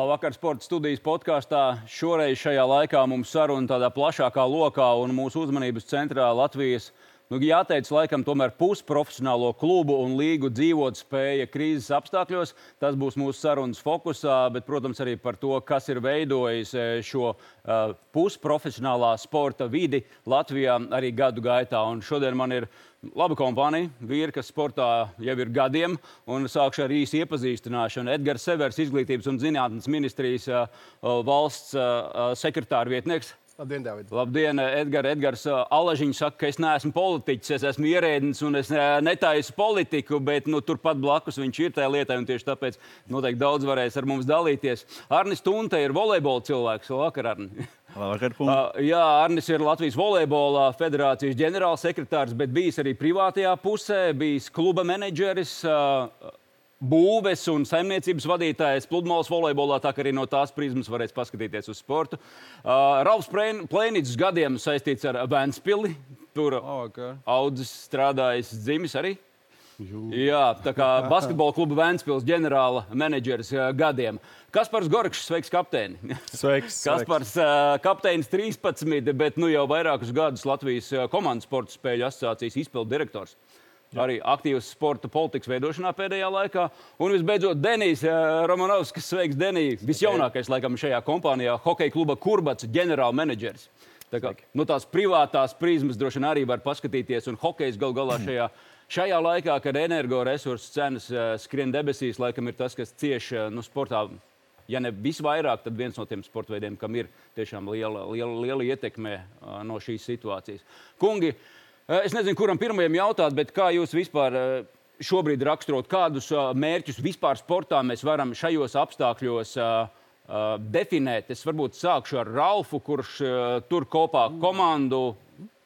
Labvakar, sporta studijas podkāstā. Šoreiz šajā laikā mums saruna tādā plašākā lokā un mūsu uzmanības centrā Latvijas. Nu, jāteic, laikam, tomēr pusprofesionālo klubu un līgu dzīvot spēja krīzes apstākļos. Tas būs mūsu sarunas fokusā, bet, protams, arī par to, kas ir veidojis eh, šo uh, pusprofesionālā sporta vidi Latvijā arī gadu gaitā. Un šodien man ir Laba kompānija, vīri, kas sportā jau ir gadiem, un sākšu ar īsu iepazīstināšanu. Edgars Severs, Izglītības un zinātnes ministrijas valsts sekretāra vietnieks. Labdien, Dārvid. Labdien, Edgars. Edgars Alažiņš saka, ka es neesmu politiķis, es esmu ierēdnis un es netaisu politiku, bet nu, turpat blakus viņš ir tajā lietā, un tieši tāpēc noteikti daudz varēs ar mums dalīties. Arnis Tunte ir volejbola cilvēks. Labvakar, Arni. Labvakar, uh, jā, Arnis ir Latvijas volejbola federācijas ģenerālsekretārs, bet bijis arī privātajā pusē, bijis kluba menedžeris. Uh, būves un saimniecības vadītājs pludmales volejbolā, tā arī no tās prizmas varēs paskatīties uz sportu. Uh, Ralfs Plēnītis gadiem saistīts ar Vēnspili. Tur oh, okay. audzis, strādājis, dzimis arī. Jū. Jā, tā kā basketbola kluba Vēnspils ģenerāla menedžeris uh, gadiem. Kaspars Gorčs, sveiks, kapteini. Sveiks. Kaspars, uh, kapteinis 13, bet nu jau vairākus gadus Latvijas uh, komandas sporta spēļu asociācijas izpildu direktors. Jā. arī aktīvs sporta politikas veidošanā pēdējā laikā. Un visbeidzot, Denijs eh, Romanovs, kas sveiks Deniju, visjaunākais laikam šajā kompānijā, hokeja kluba Kurbats ģenerālmenedžeris. Tā kā, no nu, tās privātās prizmas droši vien arī var paskatīties, un hokejs gal galā šajā, šajā laikā, kad energoresursu cenas uh, skrien debesīs, laikam ir tas, kas cieši uh, nu, sportā. Ja ne visvairāk, tad viens no tiem sporta veidiem, kam ir tiešām liela, liela, liela ietekme no šīs situācijas. Kungi, uh, Eh, es nezinu, kuram pirmajam jautāt, bet kā jūs vispār eh, šobrīd raksturot, kādus eh, mērķus vispār sportā mēs varam šajos apstākļos definēt? Es varbūt sākšu ar Ralfu, kurš tur kopā komandu.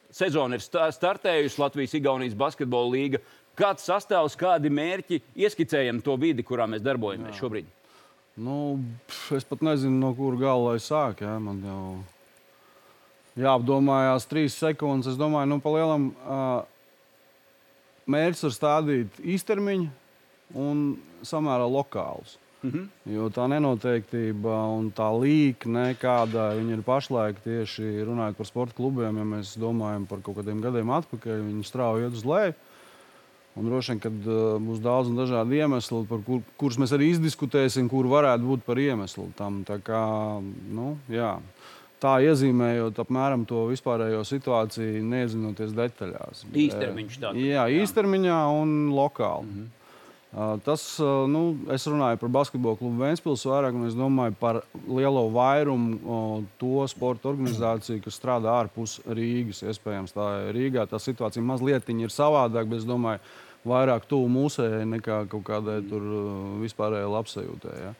Sezona ir startējusi Latvijas-Igaunijas basketbola līga. Kāds sastāvs, kādi mērķi ieskicējam to vidi, kurā mēs darbojamies Jā. šobrīd? Nu, es pat nezinu, no kuras gala lai sāk. Ja? Man jau jāapdomājās trīs sekundes. Es domāju, nu, palielam uh, mērķis ir stādīt īstermiņu un samērā lokālus. Mm -hmm. Jo tā nenoteiktība un tā līnija, kāda ir pašlaik, tieši runājot par sporta klubiem, ja mēs domājam par kaut kādiem gadiem atpakaļ, viņi strauji iet uz leju. Un droši vien, ka uh, būs daudz un dažādi iemesli, kur, kurus mēs arī izdiskutēsim, kur varētu būt par iemeslu tam. Tā kā, nu, jā tā iezīmējot apmēram to vispārējo situāciju, neiedzinoties detaļās. Īstermiņš tāds. Jā, īstermiņā un lokāli. Mm -hmm. Tas, nu, es runāju par basketbola klubu Vēnspils vairāk, un es domāju par lielo vairumu to sporta organizāciju, kas strādā ārpus Rīgas. Iespējams, tā ir Rīgā. Tā situācija mazliet ir savādāka, bet es domāju, vairāk tuvu mūsējai nekā kaut kādai tur vispārējai labsajūtai. Ja?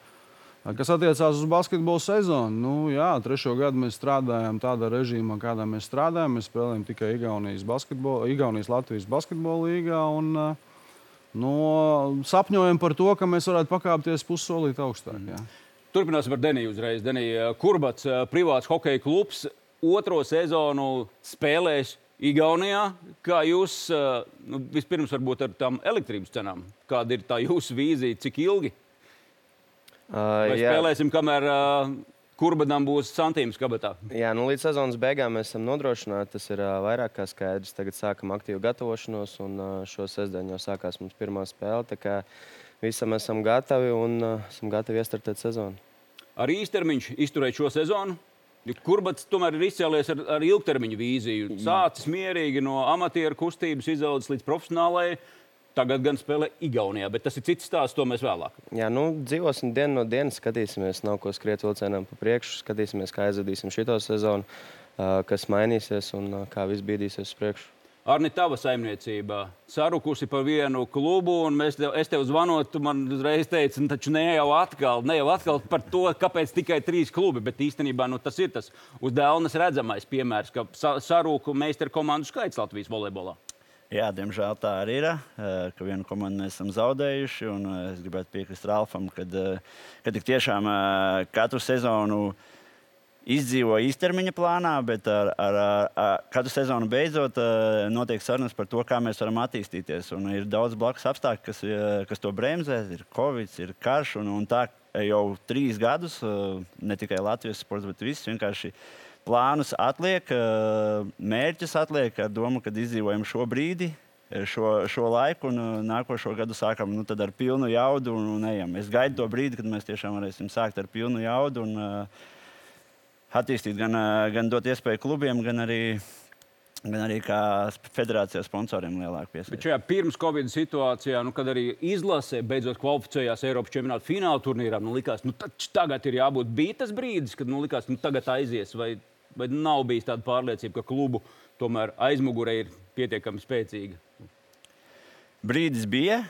Kas attiecās uz basketbola sezonu, nu, jā, trešo gadu mēs strādājam tādā režīmā, kādā mēs strādājam. Mēs spēlējam tikai Igaunijas, Igaunijas Latvijas basketbola līgā. Un, nu, sapņojam par to, ka mēs varētu pakāpties pussolīt augstāk. Jā. Turpināsim ar Deniju uzreiz. Denija Kurbats, privāts hokeja klubs, otro sezonu spēlēs Igaunijā. Kā jūs nu, vispirms varbūt ar tām elektrības cenām? Kāda ir tā jūsu vīzija, cik ilgi? Uh, Vai jā. spēlēsim, kamēr uh, Kurbanam būs santīms kabatā? Jā, nu, līdz sezonas beigām mēs esam nodrošināti. Tas ir uh, vairāk kā skaidrs. Tagad sākam aktīvu gatavošanos, un uh, šo sestdienu jau sākās mums pirmā spēle. Tā kā visam esam gatavi un uh, esam gatavi iestartēt sezonu. Ar īstermiņu izturēt šo sezonu? Kurbats tomēr ir izcēlies ar, ar ilgtermiņa vīziju. Sācis mierīgi no amatieru kustības, izaudzis līdz profesionālajai Tagad gan spēlē Igaunijā, bet tas ir cits stāsts, to mēs vēlāk. Jā, nu, dzīvosim dienu no dienas, skatīsimies, nav ko skriet vilcienam pa priekšu, skatīsimies, kā aizvadīsim šito sezonu, kas mainīsies un kā viss bīdīsies uz priekšu. Arni, tava saimniecība sarukusi par vienu klubu, un tev, es tev zvanot, tu man uzreiz teici, nu, taču ne jau atkal, ne jau atkal par to, kāpēc tikai trīs klubi, bet īstenībā nu, tas ir tas uz dēlnes redzamais piemērs, ka sarūku meistaru komandu skaits Latvijas volejbolā. Jā, diemžēl tā arī ir, eh, ka vienu komandu mēs esam zaudējuši. Eh, es gribētu piekrist Ralfam, ka, eh, tiešām katru sezonu izdzīvo īstermiņa plānā, bet ar, ar, ar, katru sezonu beidzot notiek sarunas par to, kā mēs varam attīstīties. Un ir daudz blakus apstākļu, kas, kas to bremzē. Ir Covid, ir karš un, un tā jau trīs gadus, ne tikai Latvijas sports, bet viss vienkārši plānus atliek, mērķus atliek ar domu, ka izdzīvojam šo brīdi, šo, šo laiku, un nākošo gadu sākam nu, ar pilnu jaudu un, un ejam. Es gaidu to brīdi, kad mēs tiešām varēsim sākt ar pilnu jaudu un uh, attīstīt gan, gan dot iespēju klubiem, gan arī gan arī kā federācijas sponsoriem lielāku piesaistību. Bet šajā pirms Covid situācijā, nu, kad arī izlasē beidzot kvalificējās Eiropas čempionāta fināla turnīrā, nu, likās, nu, tagad ir jābūt bija tas brīdis, kad nu, likās, nu, tagad aizies. Vai, vai nav bijis tāda pārliecība, ka klubu tomēr aizmugurē ir pietiekami spēcīga? Brīdis bija.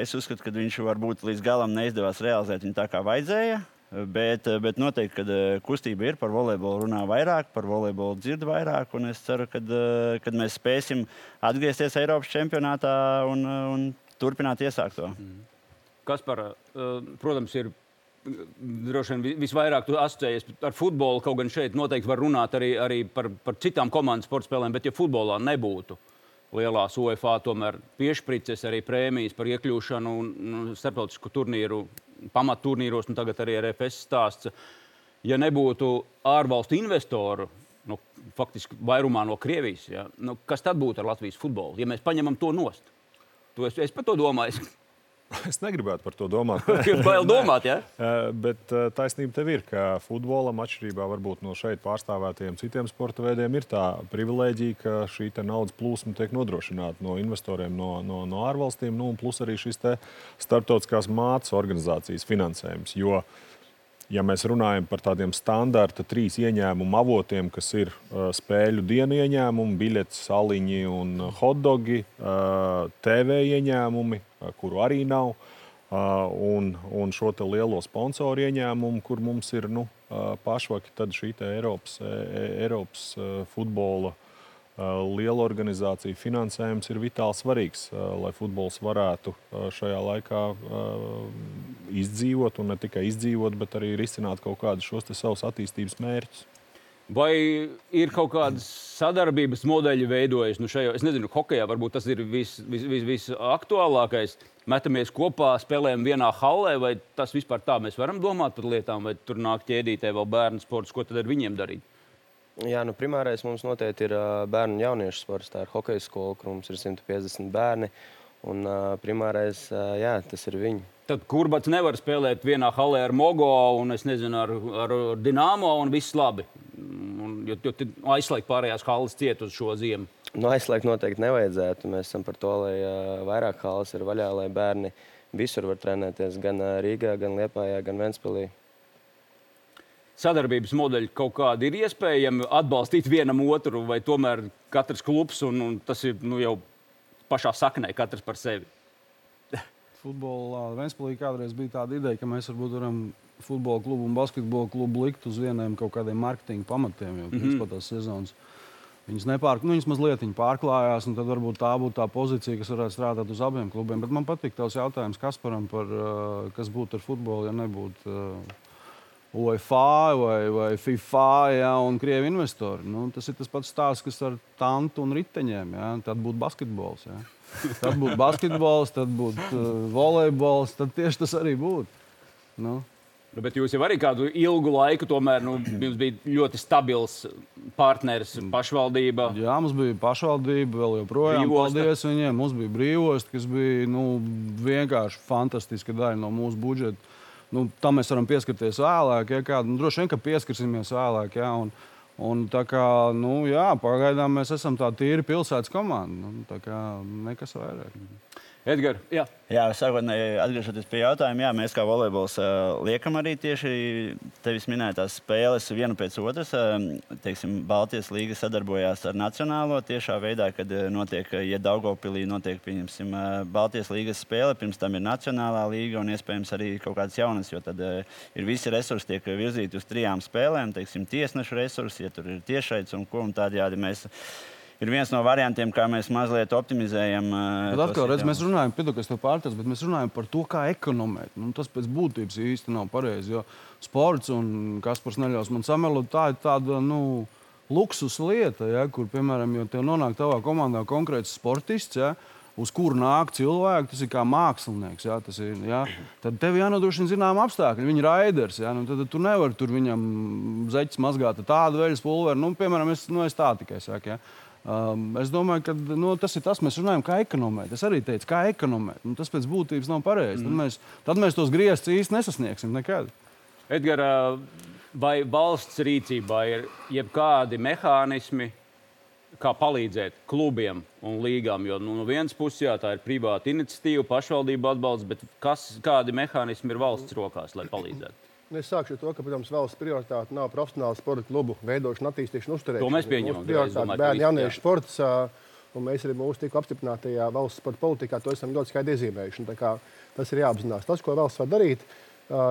Es uzskatu, ka viņš varbūt līdz galam neizdevās realizēt viņu tā, kā vajadzēja. Bet, bet noteikti, ka eh, kustība ir par volejbolu, runā vairāk, par volejbolu dzird vairāk. Es ceru, ka mēs spēsim atgriezties Eiropas čempionātā un, un turpināt iesākt to. Mm. Kas par, protams, ir droši vien visvairāk asociējies ar futbolu. Kaut gan šeit noteikti var runāt arī, arī par, par citām komandas sporta spēlēm, bet ja futbolā nebūtu lielās UEFA tomēr piešķirtas arī prēmijas par iekļūšanu un starptautisku turnīru pamatturnīros, un tagad arī RFS stāsts. Ja nebūtu ārvalstu investoru, nu, faktiski vairumā no Krievijas, ja, nu, kas tad būtu ar Latvijas futbolu, ja mēs paņemam to nost? To es, es par to domāju. Es negribētu par to domāt. Bail domāt, ja? Bet taisnība tev ir, ka futbolam, atšķirībā varbūt no šeit pārstāvētajiem citiem sporta veidiem, ir tā privilēģija, ka šī naudas plūsma tiek nodrošināta no investoriem no, no, no ārvalstīm, nu, plus arī šis starptautiskās mācības organizācijas finansējums. Jo, ja mēs runājam par tādiem standarta trīs ieņēmumu avotiem, kas ir uh, spēļu dienu ieņēmumi, biļetes, saliņi un hotdogi, uh, TV ieņēmumi, kuru arī nav. Un, un šo lielo sponsoru ieņēmumu, kur mums ir nu, pašvaki, tad šī Eiropas, e, e, Eiropas futbola liela organizācija finansējums ir vitāli svarīgs, lai futbols varētu šajā laikā izdzīvot, un ne tikai izdzīvot, bet arī risināt kaut kādus šos savus attīstības mērķus. Vai ir kaut kādas sadarbības modeļi veidojas? Nu šajā, es nezinu, hokeja varbūt tas ir visaktuālākais. Vis, vis, vis Metamies kopā, spēlējam vienā hallē, vai tas vispār tā mēs varam domāt par lietām, vai tur nāk ķēdītē vēl bērnu sports, ko tad ar viņiem darīt? Jā, nu, primārais mums noteikti ir bērnu un jauniešu sports. Tā ir hokeja skola, kur mums ir 150 bērni. Un, uh, primārais, uh, jā, tas ir viņi. Tad kurbats nevar spēlēt vienā halē ar Mogo un nezinu, ar, ar Dienāmo un viss labi. Un, jo jo aizslēgt pārējās halas ciet uz šo ziemu. Nu, aizslēgt noteikti nevajadzētu. Mēs esam par to, lai uh, vairāk halas ir vaļā, lai bērni visur var trenēties. Gan Rīgā, gan Liepājā, gan Ventspilī. Sadarbības modeļi kaut kādi ir iespējami atbalstīt vienam otru, vai tomēr katrs klubs un, un tas ir nu, jau pašā saknē, katrs par sevi. Futbolā Vēnspēlī kādreiz bija tāda ideja, ka mēs varbūt varam futbola klubu un basketbola klubu likt uz vieniem kaut kādiem marketinga pamatiem, jo mm -hmm. tās sezonas. Viņas, nepār, nu, viņas mazliet pārklājās, un tad varbūt tā būtu tā pozīcija, kas varētu strādāt uz abiem klubiem. Bet man patīk tavs jautājums Kasparam par kas būtu ar futbolu, ja nebūtu UEFA vai, vai FIFA ja, un krievi investori. Nu, tas ir tas pats stāsts, kas ar tantu un riteņiem. Ja. Tad būtu basketbols. Ja. Tad būtu basketbols, tad būtu uh, volejbols. Tad tieši tas arī būtu. Nu. Nu, bet jūs jau arī kādu ilgu laiku, tomēr nu, jums bija ļoti stabils partneris, pašvaldība. Jā, mums bija pašvaldība, vēl joprojām. Brīvosta. Paldies viņiem. Mums bija brīvost, kas bija nu, vienkārši fantastiska daļa no mūsu budžeta nu, tam mēs varam pieskarties vēlāk. Ja, kā, nu, droši vien, ka pieskarsimies vēlāk. Ja, un, un, kā, nu, jā, pagaidām mēs esam tāda tīra pilsētas komanda. Nu, tā kā nekas vairāk. Edgars, jā. Jā, sākotnēji atgriežoties pie jautājuma, jā, mēs kā volejbols liekam arī tieši tevis minētās spēles vienu pēc otras. Teiksim, Baltijas līga sadarbojās ar Nacionālo tiešā veidā, kad notiek, ja Daugopilī notiek, pieņemsim, Baltijas līgas spēle, pirms tam ir Nacionālā līga un iespējams arī kaut kādas jaunas, jo tad ir visi resursi tiek virzīti uz trijām spēlēm, teiksim, tiesnešu resursi, ja tur ir tiešais un ko un tādējādi mēs ir viens no variantiem, kā mēs mazliet optimizējam. Bet atkal, redz, mēs runājam, piedod, pārtais, bet mēs runājam par to, kā ekonomēt. Nu, tas pēc būtības īsti nav pareizi. Jo sports un kas par neļaus man samelot, tā ir tāda. Nu, Luksus lieta, ja, kur, piemēram, ja tev nonāk tavā komandā konkrēts sportists, ja, uz kuru nāk cilvēki, tas ir kā mākslinieks. Jā, ir, jā. Tad tev jānodrošina zināma apstākļi. Viņa ir raiders. Jā, nu, tad tu nevari tur viņam zeķis mazgāt tādu veļas pulveri. Nu, piemēram, es, nu, es tā tikai saku. Jā. Um, es domāju, ka nu, tas ir tas, mēs runājam, kā ekonomēt. Es arī teicu, kā ekonomēt. Nu, tas pēc būtības nav pareizi. Mm. Tad, mēs, tad mēs tos grieztus īsti nesasniegsim nekad. Edgars, vai valsts rīcībā ir jebkādi mehānismi, kā palīdzēt klubiem un līgām. Jo nu, no vienas puses, jā, tā ir privāta iniciatīva, pašvaldību atbalsts, bet kas, kādi mehānismi ir valsts rokās, lai palīdzētu? Nu, es sākšu ar to, ka, protams, valsts prioritāte nav profesionāla sporta klubu veidošana, attīstīšana, uzturēšana. To mēs pieņemam. Prioritāte bērnu jauniešu sports. Un mēs arī mūsu tikko apstiprinātajā valsts sporta politikā to esam ļoti skaidri iezīmējuši. Tas ir jāapzinās. Tas, ko valsts var darīt,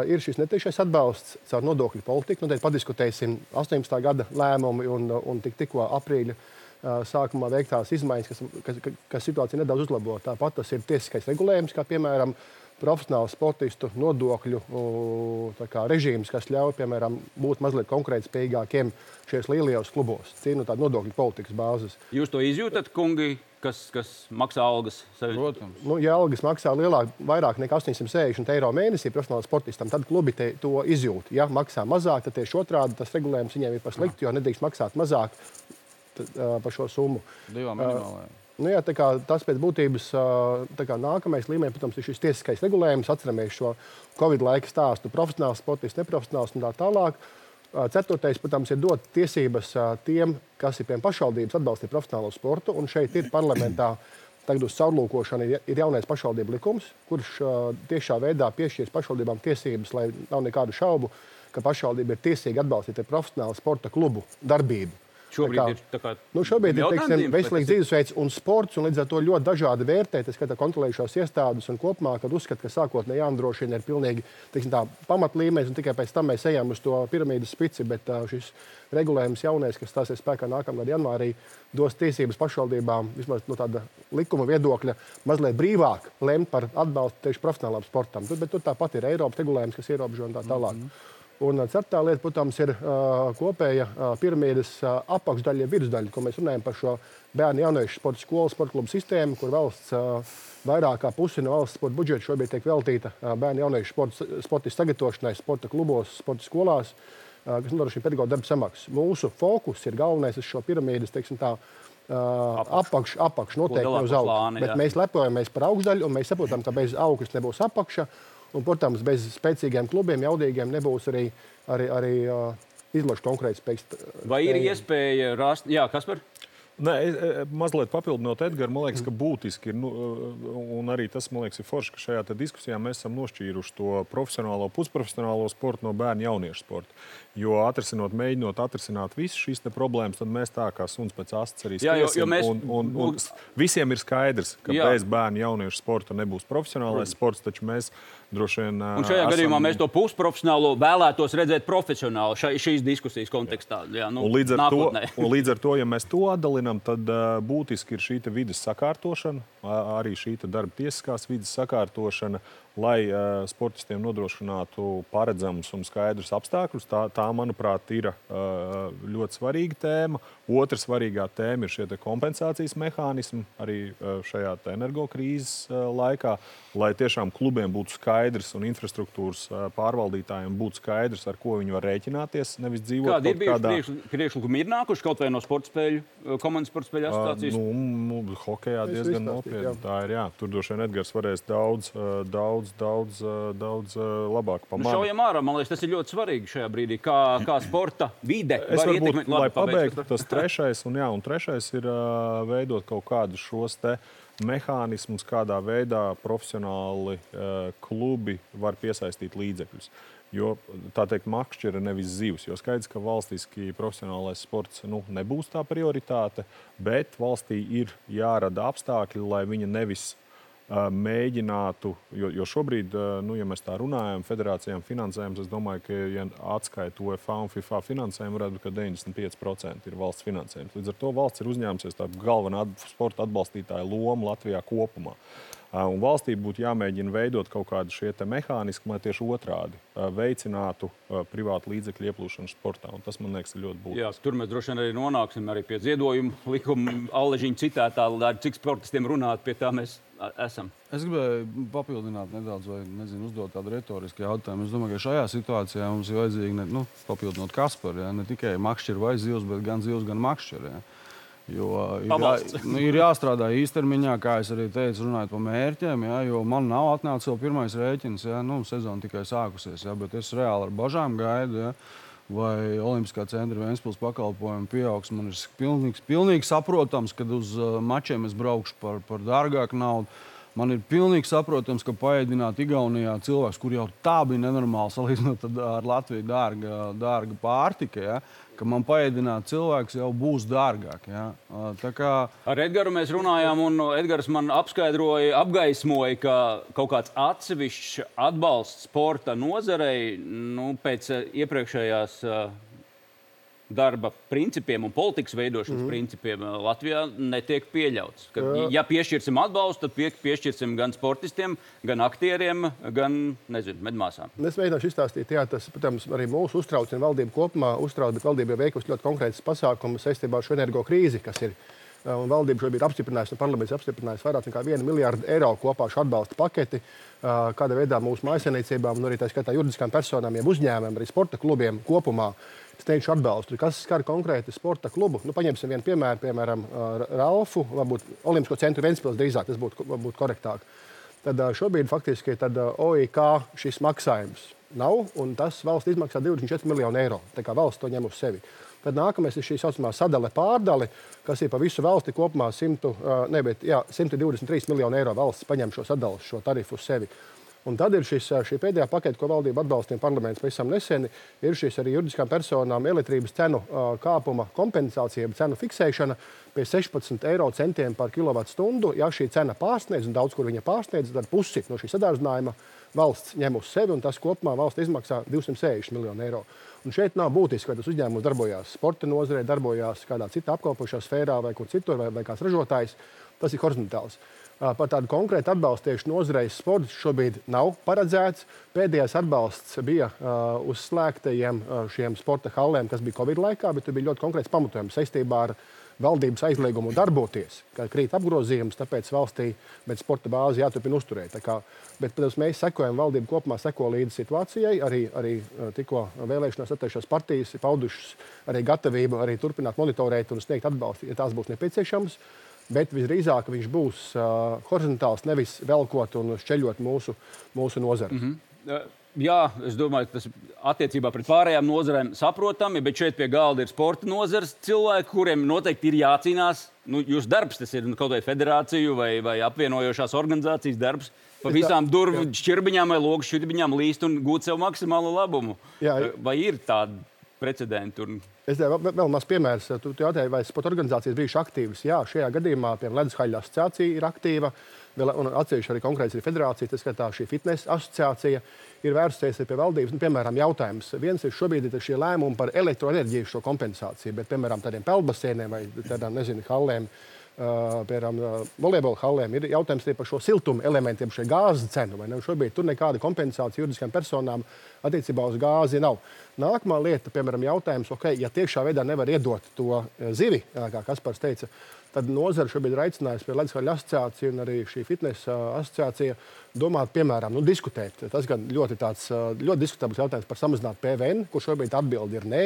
ir šis netiešais atbalsts caur nodokļu politiku. Nu, padiskutēsim 18. gada lēmumu un, un tik, tikko aprīļa sākumā veiktās izmaiņas, kas, kas, kas situāciju nedaudz uzlabo. Tāpat tas ir tiesiskais regulējums, kā piemēram profesionālu sportistu nodokļu kā, režīms, kas ļauj, piemēram, būt mazliet konkurētspējīgākiem šajos lielajos klubos, cīnot tādu nodokļu politikas bāzes. Jūs to izjūtat, kungi, kas, kas maksā algas? Protams. Nu, ja algas maksā lielāk, vairāk nekā 860 eiro mēnesī profesionālam sportistam, tad klubi to izjūt. Ja maksā mazāk, tad tieši otrādi tas regulējums viņiem ir par sliktu, jo nedrīkst maksāt mazāk par šo summu. Divām minimālajām. Nu, jā, tas pēc būtības kā, nākamais līmenis, protams, ir šis tiesiskais regulējums. Atceramies šo Covid laika stāstu, profesionāls sportists, neprofesionāls un tā tālāk. Ceturtais, protams, ir dot tiesības tiem, kas ir pie pašvaldības atbalstīt profesionālo sportu. Un šeit ir parlamentā tagad uz caurlūkošanu ir jaunais pašvaldību likums, kurš tiešā veidā piešķirs pašvaldībām tiesības, lai nav nekādu šaubu, ka pašvaldība ir tiesīga atbalstīt profesionālu sporta klubu darbību. Šobrīd tā kā, ir, tā kā nu, šobrīd ir teiksim, veselīgs dzīvesveids un sports, un līdz ar to ļoti dažādi vērtēt. Es skatos kontrolējušās iestādes un kopumā, kad uzskata, ka sākotnēji jānodrošina ir pilnīgi teiksim, tā, pamatlīmenis, un tikai pēc tam mēs ejam uz to piramīdas spici. Bet uh, šis regulējums jaunais, kas stāsies spēkā nākamā gada janvārī, dos tiesības pašvaldībām, vismaz no tāda likuma viedokļa, mazliet brīvāk lemt par atbalstu tieši profesionālām sportam. Tur, bet tur tāpat ir Eiropas regulējums, kas ierobežo un tā tālāk. Mm -hmm. Un ceturtā lieta, protams, ir uh, kopēja uh, piramīdas uh, apakšdaļa, virsdaļa, ko mēs runājam par šo bērnu jauniešu sporta skolu, sporta klubu sistēmu, kur valsts uh, vairāk kā pusi no valsts sporta budžeta šobrīd tiek veltīta uh, bērnu jauniešu sporta, sporta sagatavošanai, sporta klubos, sporta skolās, uh, kas nodrošina pedagoģa darba samaksu. Mūsu fokus ir galvenais uz šo piramīdas, teiksim tā, Uh, apakš, apakš noteikti uz augšu. Bet mēs lepojamies par augšdaļu, un mēs saprotam, ka bez augšas nebūs apakša. Un, protams, bez spēcīgiem klubiem, jaudīgiem nebūs arī, arī, arī izlaša konkurētspējas. Vai ir iespēja rast, jā, kas par? Nē, mazliet papildinot Edgars, man liekas, ka būtiski ir, nu, un arī tas, man liekas, ir forši, ka šajā diskusijā mēs esam nošķīruši to profesionālo, pusprofesionālo sportu no bērnu jauniešu sporta. Jo atrisinot, mēģinot atrisināt visas šīs problēmas, tad mēs tā kā suns pēc astes arī skriesim. Jā, jo, jo mēs... un, un, un visiem ir skaidrs, ka jā. bez bērnu jauniešu sporta nebūs profesionālais sports, taču mēs droši vien. Un šajā esam... gadījumā mēs to pusprofesionālo vēlētos redzēt profesionāli šai, šīs diskusijas kontekstā. Jā, nu, un, līdz to, un līdz ar to, ja mēs to atdalinām, tad uh, būtiski ir šī vidas sakārtošana, arī šī darba tiesiskās vidas sakārtošana lai uh, sportistiem nodrošinātu paredzamus un skaidrus apstākļus. Tā, tā manuprāt, ir uh, ļoti svarīga tēma. Otra svarīgā tēma ir šie kompensācijas mehānismi arī uh, šajā energokrīzes uh, laikā, lai tiešām klubiem būtu skaidrs un infrastruktūras uh, pārvaldītājiem būtu skaidrs, ar ko viņi var rēķināties. Nevis dzīvot Kādi ir kādā... priekšlikumi, ir nākuši kaut vai no sporta spēļu, komandas sporta spēļu asociācijas? Uh, nu, hokejā diezgan nopietni. Tā ir. Jā. Tur droši vien Edgars varēs daudz, daudz daudz, daudz, daudz labāk pamanīt. Nu, šaujam ārā, man liekas, tas ir ļoti svarīgi šajā brīdī, kā, kā sporta vide. Es varu būt, lai pabeigtu tas trešais, un, jā, un trešais ir uh, veidot kaut kādus šos te mehānismus, kādā veidā profesionāli uh, klubi var piesaistīt līdzekļus. Jo tā teikt, makšķera nevis zivs. Jo skaidrs, ka valstiski profesionālais sports nu, nebūs tā prioritāte, bet valstī ir jārada apstākļi, lai viņa nevis mēģinātu, jo, jo šobrīd, nu, ja mēs tā runājam, federācijām finansējums, es domāju, ka, ja atskaita UEFA un FIFA finansējumu, būt, ka 95% ir valsts finansējums. Līdz ar to valsts ir uzņēmusies tādu galveno sporta atbalstītāju lomu Latvijā kopumā. Un valstī būtu jāmēģina veidot kaut kādu šie mehānismi, lai tieši otrādi veicinātu privātu līdzekļu ieplūšanu sportā. Un tas man liekas ļoti būtiski. Jā, tur mēs droši vien arī nonāksim arī pie ziedojuma likuma, Aležiņa citētā, cik sportistiem runāt, pie tā mēs esam. Es gribēju papildināt nedaudz, vai nezinu, uzdot tādu retorisku jautājumu. Es domāju, ka šajā situācijā mums ir vajadzīgi ne, nu, papildinot Kasparu, ja, ne tikai makšķeri vai zivs, bet gan zivs, gan makšķeri. Ja. Jo ir, jā, nu, ir jāstrādā īstermiņā, kā es arī teicu, runājot par mērķiem. Jā, jo man nav atnācis vēl pirmais rēķins, jā, nu, sezona tikai sākusies. Jā, bet es reāli ar bažām gaidu. Jā, vai Olimpiskā centra Vēnspils pakalpojumu pieaugs. Man ir pilnīgi, pilnīgi saprotams, ka uz uh, mačiem es braukšu par, par dārgāku naudu. Man ir pilnīgi saprotams, ka paēdināt Igaunijā cilvēks, kur jau tā bija nenormāli salīdzinot ar Latviju, dārga, dārga pārtika. Ja? Ka man paēdināt cilvēks jau būs dārgāk. Ja? Kā... Ar Edgars mēs runājām, un Edgars man apskaidroja, apgaismoja, ka kaut kāds atsevišķs atbalsts sporta nozarei nu, pēc iepriekšējās darba principiem un politikas veidošanas mm principiem eh, Latvijā netiek pieļauts. Ka, ja piešķirsim atbalstu, tad pie, piešķirsim gan sportistiem, gan aktieriem, gan nezinu, medmāsām. Es mēģināšu izstāstīt, jā, tas, protams, arī mūsu uztrauc un valdība kopumā uztrauc, bet valdība ir veikusi ļoti konkrētas pasākumus saistībā ar šo energo krīzi, kas ir. Eh, un valdība šobrīd ir apstiprinājusi, un parlaments apstiprinājusi vairāk nekā 1 miljardu eiro kopā šo atbalsta paketi, eh, kāda veidā mūsu mājsainiecībām, un arī tā skaitā juridiskām personām, uzņēmumiem, arī sporta klubiem kopumā sniegšu atbalstu. Kas skar konkrēti sporta klubu? Nu, paņemsim vienu piemēru, piemēram, Ralfu, varbūt Olimpisko centru Ventspils drīzāk, tas būtu, būtu korektāk. Tad šobrīd faktiski tad OIK šis maksājums nav, un tas valsts izmaksā 24 miljonu eiro. Tā kā valsts to ņem uz sevi. Tad nākamais ir šī saucamā sadale pārdale, kas ir pa visu valsti kopumā 100, ne, bet, jā, 123 miljonu eiro valsts paņem šo sadalu, šo tarifu uz sevi. Un tad ir šis, šī pēdējā pakete, ko valdība atbalstīja parlaments pavisam nesen, ir šis arī juridiskām personām elektrības cenu kāpuma kompensācija, cenu fiksēšana pie 16 eiro centiem par kilovatstundu. Ja šī cena pārsniedz, un daudz kur viņa pārsniedz, tad pusi no šī sadārdzinājuma valsts ņem uz sevi, un tas kopumā valsts izmaksā 260 miljonu eiro. Un šeit nav būtiski, vai tas uzņēmums darbojās sporta nozarē, darbojās kādā citā apkalpošā sfērā vai kur citur, vai, vai kāds ražotājs. Tas ir horizontāls par tādu konkrētu atbalstu tieši nozarei sports šobrīd nav paredzēts. Pēdējais atbalsts bija uh, uz slēgtajiem uh, sporta hallēm, kas bija Covid laikā, bet tur bija ļoti konkrēts pamatojums saistībā ar valdības aizliegumu darboties, ka krīt apgrozījums, tāpēc valstī bet sporta bāzi jāturpina uzturēt. Kā, bet, protams, mēs sekojam, valdība kopumā seko līdzi situācijai. Arī, arī tikko vēlēšanās atteišās partijas ir paudušas arī gatavību arī turpināt monitorēt un sniegt atbalstu, ja tās būs nepieciešamas bet visdrīzāk viņš būs uh, horizontāls, nevis velkot un šķeļot mūsu, mūsu nozari. Mm -hmm. Jā, es domāju, ka tas attiecībā pret pārējām nozarēm saprotami, bet šeit pie galda ir sporta nozares cilvēki, kuriem noteikti ir jācīnās. Nu, jūsu darbs tas ir nu, kaut vai federāciju vai, vai apvienojošās organizācijas darbs. Pa visām durvju šķirbiņām vai logu šķirbiņām līst un gūt sev maksimālu labumu. Jā, vai ir tāda precedenti? Un... Es tev vēl, vēl maz piemērs. Tu, tu jautāji, vai sporta organizācijas bijušas aktīvas. Jā, šajā gadījumā, piemēram, Ledushaļa asociācija ir aktīva. Vēl, atsevišķi arī konkrēti ir federācija, tas skatā šī fitnesa asociācija ir vērsusies pie valdības. Nu, piemēram, jautājums. Viens ir šobrīd ir šie lēmumi par elektroenerģiju šo kompensāciju, bet, piemēram, tādiem peldbasēniem vai tādām, nezinu, hallēm piemēram, volejbola hallēm, ir jautājums par šo siltuma elementiem, šo gāzes cenu. Šobrīd tur nekāda kompensācija juridiskām personām attiecībā uz gāzi nav. Nākamā lieta, piemēram, jautājums, okay, ja tiešā veidā nevar iedot to zivi, kā Kaspars teica, tad nozara šobrīd ir aicinājusi pie Latvijas asociācijas un arī šī fitnesa asociācija domāt, piemēram, nu, diskutēt. Tas gan ļoti, tāds, ļoti diskutabls jautājums par samazināt PVN, kur šobrīd atbildi ir nē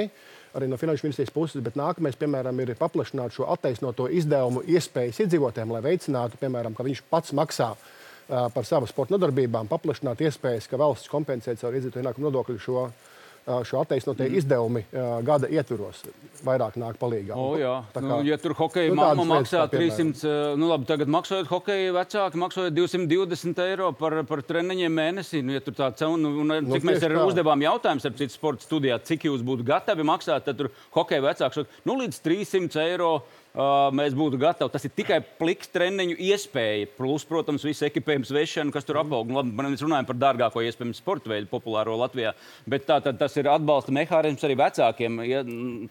arī no finanšu ministrijas puses, bet nākamais, piemēram, ir paplašināt šo attaisnoto izdevumu iespējas iedzīvotājiem, lai veicinātu, piemēram, ka viņš pats maksā uh, par savu sporta nodarbībām, paplašināt iespējas, ka valsts kompensē caur iedzīvotāju ienākumu nodokļu šo šo attaisnotie mm. izdevumi gada ietvaros vairāk nāk palīdzīgā. O, jā, kā, nu, ja tur hokeja nu, mamma maksā 300, nu labi, tagad maksājot hokeja vecāki, maksājot 220 eiro par, par treniņiem mēnesī. Nu, ja tur tā cena, nu, un, nu, cik mēs arī uzdevām jautājumus ar citu sporta studijā, cik jūs būtu gatavi maksāt, tad tur hokeja vecāks nu, līdz 300 eiro mēs būtu gatavi. Tas ir tikai pliks treniņu iespēja. Plus, protams, viss ekipējums, vešana, kas tur apaug. Labi, mēs runājam par dārgāko iespējamo sporta veidu, populāro Latvijā. Bet tā, tad, tas ir atbalsta mehānisms arī vecākiem. Ja,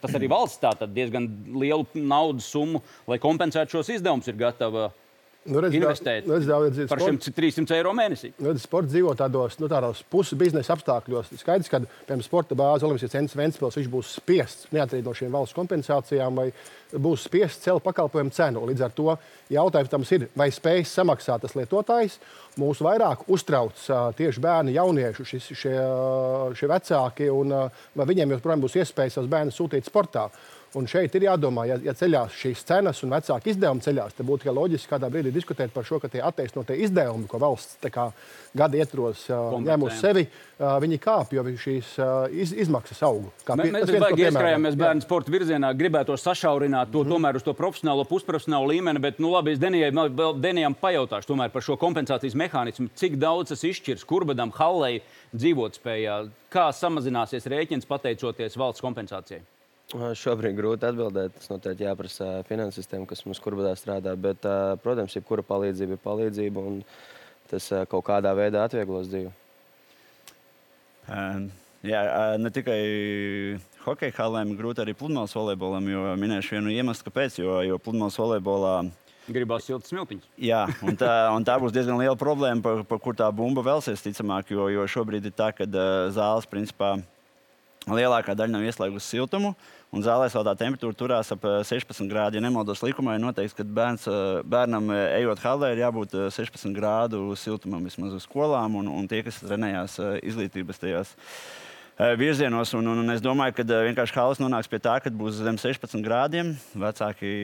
tas arī valsts tā, diezgan lielu naudas summu, lai kompensētu šos izdevumus, ir gatava nu, redz, investēt nu, redz, daudz, par šiem 300 eiro mēnesī. Nu, redz, sports dzīvo tādos, nu, tādos puses biznesa apstākļos. Skaidrs, ka, piemēram, sporta bāze Olimpiskais centrs Ventspils, būs spiests neatkarīgi no šiem valsts kompensācijām vai būs spiests celt pakalpojumu cenu. Līdz ar to jautājums ir, vai spējas samaksāt tas lietotājs. Mūsu vairāk uztrauc tieši bērni, jaunieši, šis, šie, šie vecāki, un vai viņiem joprojām būs iespēja savus bērnus sūtīt sportā. Un šeit ir jādomā, ja, ja ceļās šīs cenas un vecāku izdevumi ceļās, tad būtu loģiski kādā brīdī diskutēt par šo, ka tie attaisnotie izdevumi, ko valsts kā, gada ietvaros ņem uz sevi, viņi kāp, jo šīs iz, izmaksas aug. Kā pie, mēs mēs ieskrējāmies bērnu sporta virzienā, gribētu sašaurināt to mm -hmm. tomēr uz to profesionālo, pusprofesionālo līmeni, bet, nu labi, es Denijam pajautāšu tomēr par šo kompensācijas mehānismu, cik daudz tas izšķirs Kurbadam, Hallei dzīvotspējā, kā samazināsies rēķins pateicoties valsts kompensācijai. Šobrīd grūti atbildēt. Tas noteikti jāprasa finansistiem, kas mums kurbadā strādā. Bet, protams, jebkura palīdzība ir palīdzība, un tas kaut kādā veidā atvieglos dzīvi. Um, jā, ne tikai hokeja halēm, grūti arī pludmales volejbolam, jo minēšu vienu iemeslu, kāpēc. Jo, jo pludmales volejbolā Gribās siltas smiltiņas. Jā, un tā, un tā būs diezgan liela problēma, par, par kur tā bumba vēlsies, ticamāk. Jo, jo šobrīd ir tā, ka zāles principā lielākā daļa nav ieslēgusi siltumu. Un zālē tā temperatūra turās ap 16 eh, grādu. Ja nemaldos likumā, ir noteikts, ka bērns, eh, bērnam eh, ejot halē, ir jābūt 16 grādu siltumam vismaz uz skolām un, un tie, kas trenējās izglītības tajās virzienos. Un, un, un es domāju, ka vienkārši halas nonāks pie tā, ka būs zem 16 grādiem. Vecāki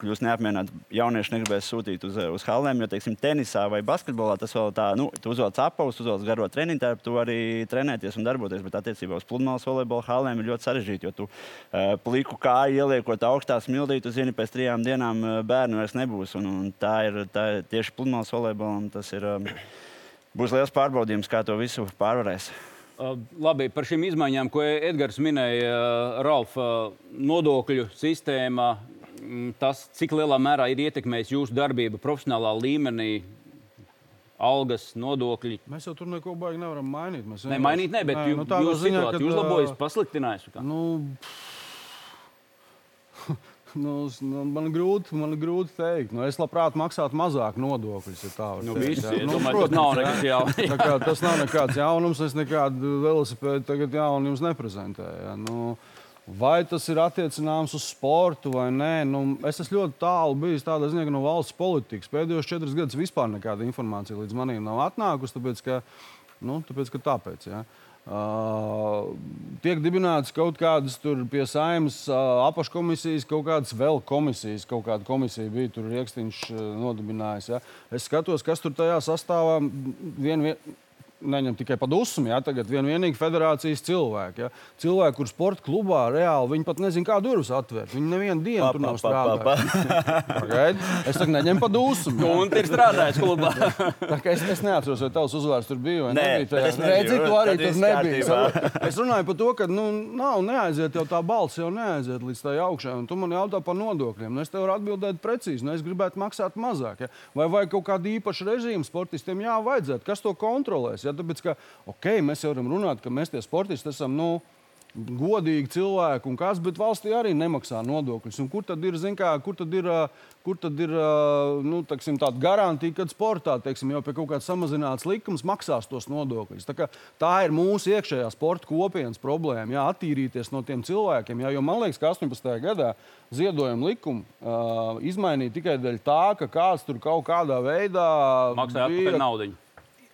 kļūs neapmierināti. Jaunieši negribēs sūtīt uz, uz halēm, jo, teiksim, tenisā vai basketbolā tas vēl tā, nu, tu uzvelc apavus, uzvelc garo treniņu, tā tu arī trenēties un darboties. Bet attiecībā uz pludmales volejbola halēm ir ļoti sarežģīti, jo tu uh, pliku kāju ieliekot augstā smildī, tu zini, pēc trijām dienām bērnu vairs nebūs. Un, un tā ir tā, tieši pludmales volejbolam. Tas ir, um, būs liels pārbaudījums, kā to visu pārvarēs. Uh, labi, par šīm izmaiņām, ko Edgars minēja, uh, Ralf, uh, nodokļu sistēma, tas, cik lielā mērā ir ietekmējis jūsu darbību profesionālā līmenī, algas, nodokļi. Mēs jau tur neko baigi nevaram mainīt. Mēs ne, mainīt, ne, bet nē, jū, nu, jūsu ziņā, situācija uzlabojas, pasliktinājas. Nu, nu, nu, man, grūti, man grūti pateikt. Nu, es labprāt maksātu mazāk nodokļus. Ja tā nu, visi, ja, nu, domāju, protams, nav nekas jauns. kā, tas nav nekāds jaunums. Es nekādu velosipēdu tagad jaunu jums neprezentēju. Ja. Nu, Vai tas ir attiecināms uz sportu vai nē? Nu, es esmu ļoti tālu bijis tādā ziņā, no valsts politikas pēdējos četrus gadus vispār nekāda informācija līdz manim nav atnākusi. Tāpēc, ka, nu, tāpēc, ka tāpēc ja. Uh, tiek dibināts kaut kādas pie saimnes uh, apakškomisijas, kaut kādas vēl komisijas, kaut kāda komisija bija tur rīkstiņš uh, nodibinājis. Ja. Es skatos, kas tur tajā sastāvā. Vien, vien, neņem tikai par dusmu. Ja? Tagad vien vienīgi federācijas cilvēki. Ja? Cilvēki, kuriem sporta klubā reāli viņi pat nezina, kā durvis atvērt. Viņi nevienu dienu pa, tur nav strādājuši. es saku, neņem par dusmu. Ja? Un ir strādājis klubā. es, es neatceros, vai tavs uzvārds tur bija. Nē, redzi, tu arī tur nebija. Es runāju par to, ka nu, nav neaiziet jau tā balss, jau neaiziet līdz tai augšai. Un tu man jautā par nodokļiem. Nu, es tev varu atbildēt precīzi. Nu, es gribētu maksāt mazāk. Ja? Vai vajag kaut kādu īpašu režīmu sportistiem? Jā, vajadzētu. Kas to kontrolēs? Ja? Tāpēc, ka okay, mēs jau varam runāt, ka mēs tie sportisti esam. Nu, godīgi cilvēki, un kas, bet valstī arī nemaksā nodokļus. Un kur tad ir, kā, kur tad ir, kur tad ir nu, teksim, tāda garantija, ka sportā teiksim, jau pie kaut kāda samazināts likums maksās tos nodokļus? Tā, tā ir mūsu iekšējā sporta kopienas problēma. Jā, attīrīties no tiem cilvēkiem. Jā, jo man liekas, ka 18. gadā ziedojuma likumu uh, izmainīja tikai dēļ tā, ka kāds tur kaut kādā veidā maksāja bija... naudu.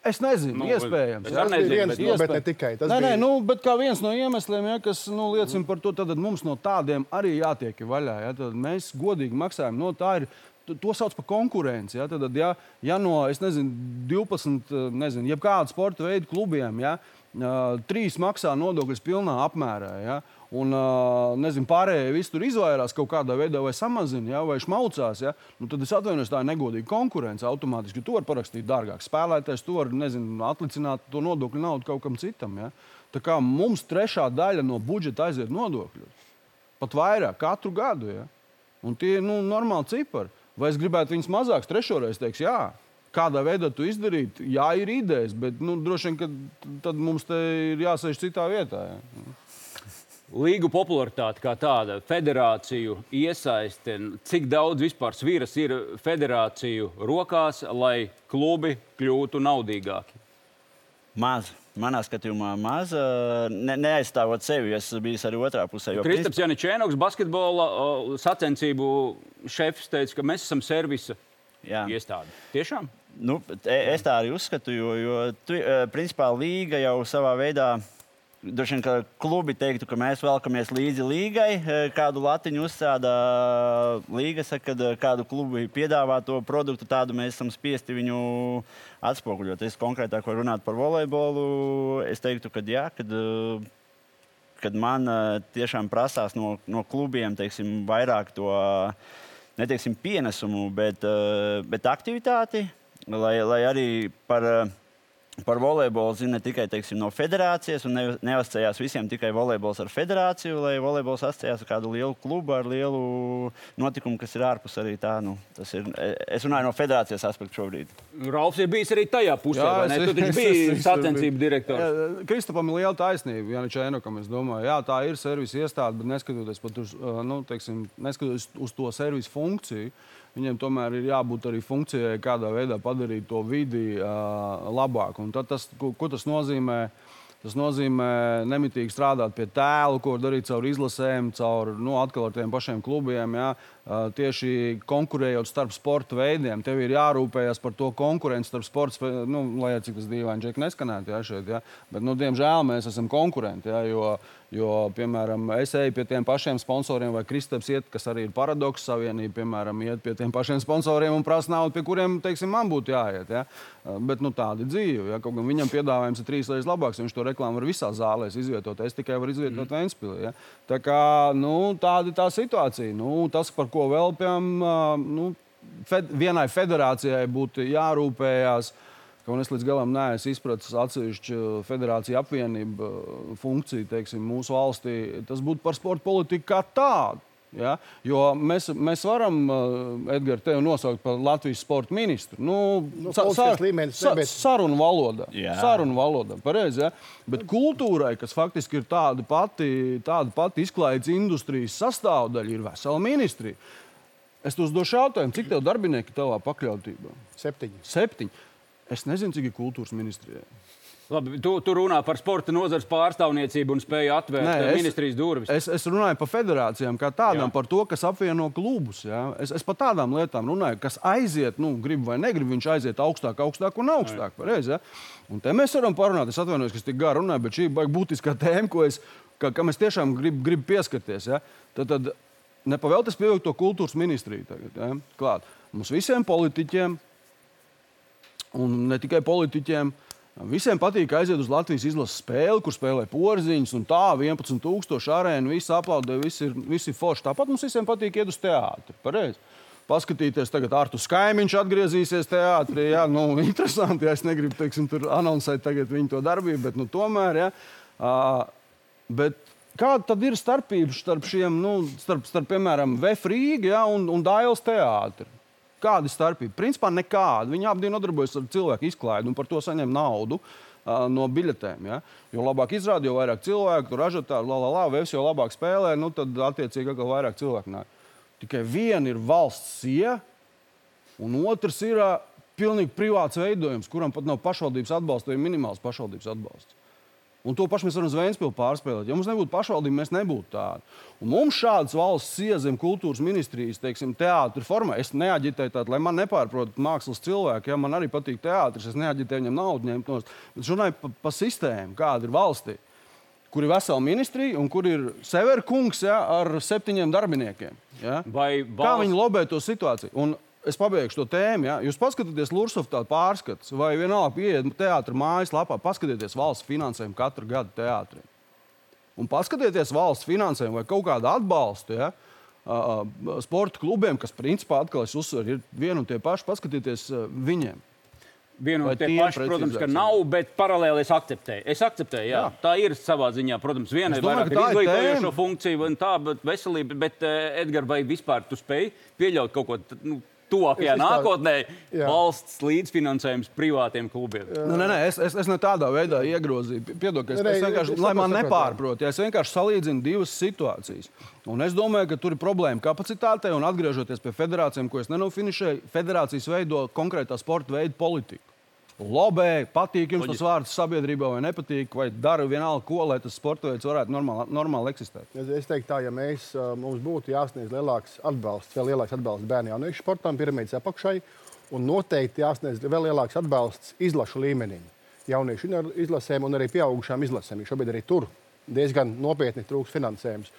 Es nezinu, nu, iespējams. Tas ir viens no, bet ne tikai. Tas nē, bija... nē, nu, bet kā viens no iemesliem, ja, kas nu, liecina par to, tad mums no tādiem arī jātiek vaļā. Ja, tad mēs godīgi maksājam. No, tā ir To sauc par konkurenci. Ja? Tad, ja, ja no nezinu, 12, nezinu, jebkāda sporta veida klubiem, ja, trīs maksā nodokļus pilnā apmērā, ja, un nezinu, pārējie visi tur izvairās kaut kādā veidā, vai samazina, ja, vai šmaucās, ja, nu, tad es atvainojos, tā ir negodīga konkurence automātiski. Tu vari parakstīt dārgāk spēlētājs, tu vari nezinu, atlicināt to nodokļu naudu kaut kam citam. Ja. Tā kā mums trešā daļa no budžeta aiziet nodokļos, pat vairāk katru gadu. Ja. Un tie ir nu, normāli cipari. Vai es gribētu viņus mazākus? Trešoreiz teiks, jā. Kādā veidā to izdarīt? Jā, ir idejas, bet nu, droši vien, ka tad mums te ir jāsēž citā vietā. Jā. Līgu popularitāte kā tāda, federāciju iesaiste, cik daudz vispār sviras ir federāciju rokās, lai klubi kļūtu naudīgāki? Maz. Manā skatījumā maz, ne, neaizstāvot sevi. Es biju arī otrā pusē. Kristaps Janičēnoks, basketbola sacensību šefs, teica, ka mēs esam servisa Jā. iestāde. Tiešām? Nu, e, es tā arī uzskatu, jo, jo tu, principā līga jau savā veidā Droši vien, klubi teiktu, ka mēs velkamies līdzi līgai. E, kādu latiņu uzsāda līga, saka, kad e, kādu klubu piedāvā to produktu, tādu mēs esam spiesti viņu atspoguļot. Es konkrētāk varu runāt par volejbolu. Es teiktu, ka jā, kad, e, kad man tiešām prasās no, no klubiem teiksim, vairāk to neteiksim, pienesumu, bet, bet aktivitāti, lai, lai arī par Par volejbolu zina tikai teiksim, no federācijas, un ne, neasociējās visiem tikai volejbols ar federāciju, lai volejbols asociējās ar kādu lielu klubu, ar lielu notikumu, kas ir ārpus arī tā. Nu, ir, es runāju no federācijas aspekta šobrīd. Ralfs ir bijis arī tajā pusē, jā, ne? Tu taču biji sacensību direktors. Kristapam ir liela taisnība, Jānis Čēnokam, es domāju, jā, tā ir servisa iestāde, bet neskatoties uz, nu, teiksim, neskatoties uz to servisa funkciju, viņiem tomēr ir jābūt arī funkcijai, kādā veidā padarīt to vidi uh, labāku. Tas, ko, ko tas nozīmē? Tas nozīmē nemitīgi strādāt pie tēla, ko darīt caur izlasēm, caur nu, atkal ar tiem pašiem klubiem. Ja? Tieši konkurējot starp sporta veidiem, tev ir jārūpējas par to konkurenci starp sporta veidiem, nu, lai cik tas dīvaini neskanētu. Ja, šeit, ja? Bet, nu, diemžēl mēs esam konkurenti. Ja? Jo, Jo, piemēram, es eju pie tiem pašiem sponsoriem, vai Kristaps iet, kas arī ir paradoks savienība, piemēram, iet pie tiem pašiem sponsoriem un prasa naudu, pie kuriem, teiksim, man būtu jāiet. Ja? Bet nu, tāda ir dzīve. Ja? Kaut gan viņam piedāvājums ir trīs reizes labāks, viņš to reklāmu var visā zālēs izvietot. Es tikai varu izvietot mm. Vēnspilī. Ja? Tā kā nu, tāda ir tā situācija. Nu, tas, par ko vēl, piemēram, nu, fed, vienai federācijai būtu jārūpējas. Uh, ka es līdz galam neesmu izpratis atsevišķu federāciju apvienību funkciju teiksim, mūsu valstī. Tas būtu par sporta politiku kā tādu. Ja? Jo mēs, mēs varam, uh, Edgars, tevi nosaukt par Latvijas sporta ministru. Nu, nu, sa, sa, sa, sarunu valoda. Sarunu valoda, pareizi. Ja? Bet kultūrai, kas faktiski ir tāda pati, tāda pati izklaides industrijas sastāvdaļa, ir vesela ministrija. Es te uzdošu jautājumu, cik tev darbinieki tavā pakļautībā? Septiņi. Septiņi. Es nezinu, cik ir kultūras ministrijai. Labi, tu, tu runā par sporta nozares pārstāvniecību un spēju atvērt Nē, es, ministrijas durvis. Es, es runāju par federācijām, kā tādām, jā. par to, kas apvieno klubus. Jā. Es, es par tādām lietām runāju, kas aiziet, nu, grib vai negrib, viņš aiziet augstāk, augstāk un augstāk. Pareiz, ja? Un te mēs varam parunāt, es atvainojos, ka es tik gari runāju, bet šī ir būtiskā tēma, ko es, ka, ka mēs tiešām gribam grib pieskarties. Ja? Tad, tad nepavēlties pievilkt to kultūras ministriju tagad. Ja? Klāt. Mums visiem politiķiem un ne tikai politiķiem. Visiem patīk aiziet uz Latvijas izlases spēli, kur spēlē porziņš, un tā 11,000 arēnu, visi aplaudē, visi ir, visi ir forši. Tāpat mums visiem patīk iet uz teātri. Pareizi. Paskatīties, tagad Artus Kaimiņš atgriezīsies teātrī. Jā, nu, interesanti. Jā, es negribu teiksim, tur anoncēt viņu to darbību, bet nu, tomēr. Jā, uh, bet Kāda tad ir starpība starp šiem, nu, starp, starp piemēram, VF Rīgā un, un Dāvidas teātri? Kāda ir starpība? Principā nekāda. Viņi abi nodarbojas ar cilvēku izklaidi un par to saņem naudu. Uh, no biļetēm. Ja? Jo labāk izrāda, jo vairāk cilvēku, tur ražotāji, la, la, la, vēs, jo labāk spēlē, nu, tad attiecīgi atkal vairāk cilvēku nāk. Tikai viena ir valsts sija, un otrs ir uh, pilnīgi privāts veidojums, kuram pat nav pašvaldības atbalsta vai minimāls pašvaldības atbalsts. Un to pašu mēs varam Vēnspilsnu pārspēlēt. Ja mums nebūtu pašvaldība, mēs nebūtu tādi. Un mums šādas valsts iezem kultūras ministrijas, teiksim, teātris formā. Es neaģitēju tādu, lai man nepārprot mākslas cilvēki. Ja man arī patīk teātris, es neaģitēju viņam naudu ņemt no stūra. Bet runāju par pa sistēmu, kāda ir valstī. Kur ir vesela ministrija un kur ir Severkungs ja, ar septiņiem darbiniekiem. Ja? Valsts... Kā viņi lobē to situāciju? Un es pabeigšu to tēmu. Ja? Jūs paskatieties, Lursofā pārskats, vai vienalga pieiet teātris mājaslapā, paskatieties valsts finansējumu katru gadu teātrim. Un paskatieties valsts finansējumu vai kaut kādu atbalstu. Ja? Sporta klubiem, kas principā atkal es uzsveru, ir vieni un tie paši, paskatieties viņiem. Vienu un tie paši, protams, ka nav, bet paralēli es akceptēju. Es akceptēju, jā. jā. Tā ir savā ziņā, protams, viena ir vairāk izglītojošo funkciju un tā, bet veselība. Bet, uh, Edgars, vai vispār tu spēj pieļaut kaut ko nu, tuvākajā nākotnē Jā. valsts līdzfinansējums privātiem klubiem. Nu, nē, nē, es, es, es ne tādā veidā iegrozīju. Piedod, es, Nē, es vienkārši, es lai man nepārprot, ja es vienkārši salīdzinu divas situācijas. Un es domāju, ka tur ir problēma kapacitātei un atgriežoties pie federācijām, ko es nenofinišēju, federācijas veido konkrētā sporta veida politiku. Lobē, patīk jums tas vārds sabiedrībā vai nepatīk, vai dara vienalga, ko, lai tas sporta veids varētu normāli, normāli eksistēt. Es, es teiktu, tā, ja mēs, mums būtu jāsniedz lielāks atbalsts, vēl lielāks atbalsts bērnu jauniešu sportam, piramīdas apakšai, un noteikti jāsniedz vēl lielāks atbalsts izlašu līmenim. Jauniešu izlasēm un arī pieaugušām izlasēm. Šobrīd arī tur diezgan nopietni trūks finansējums.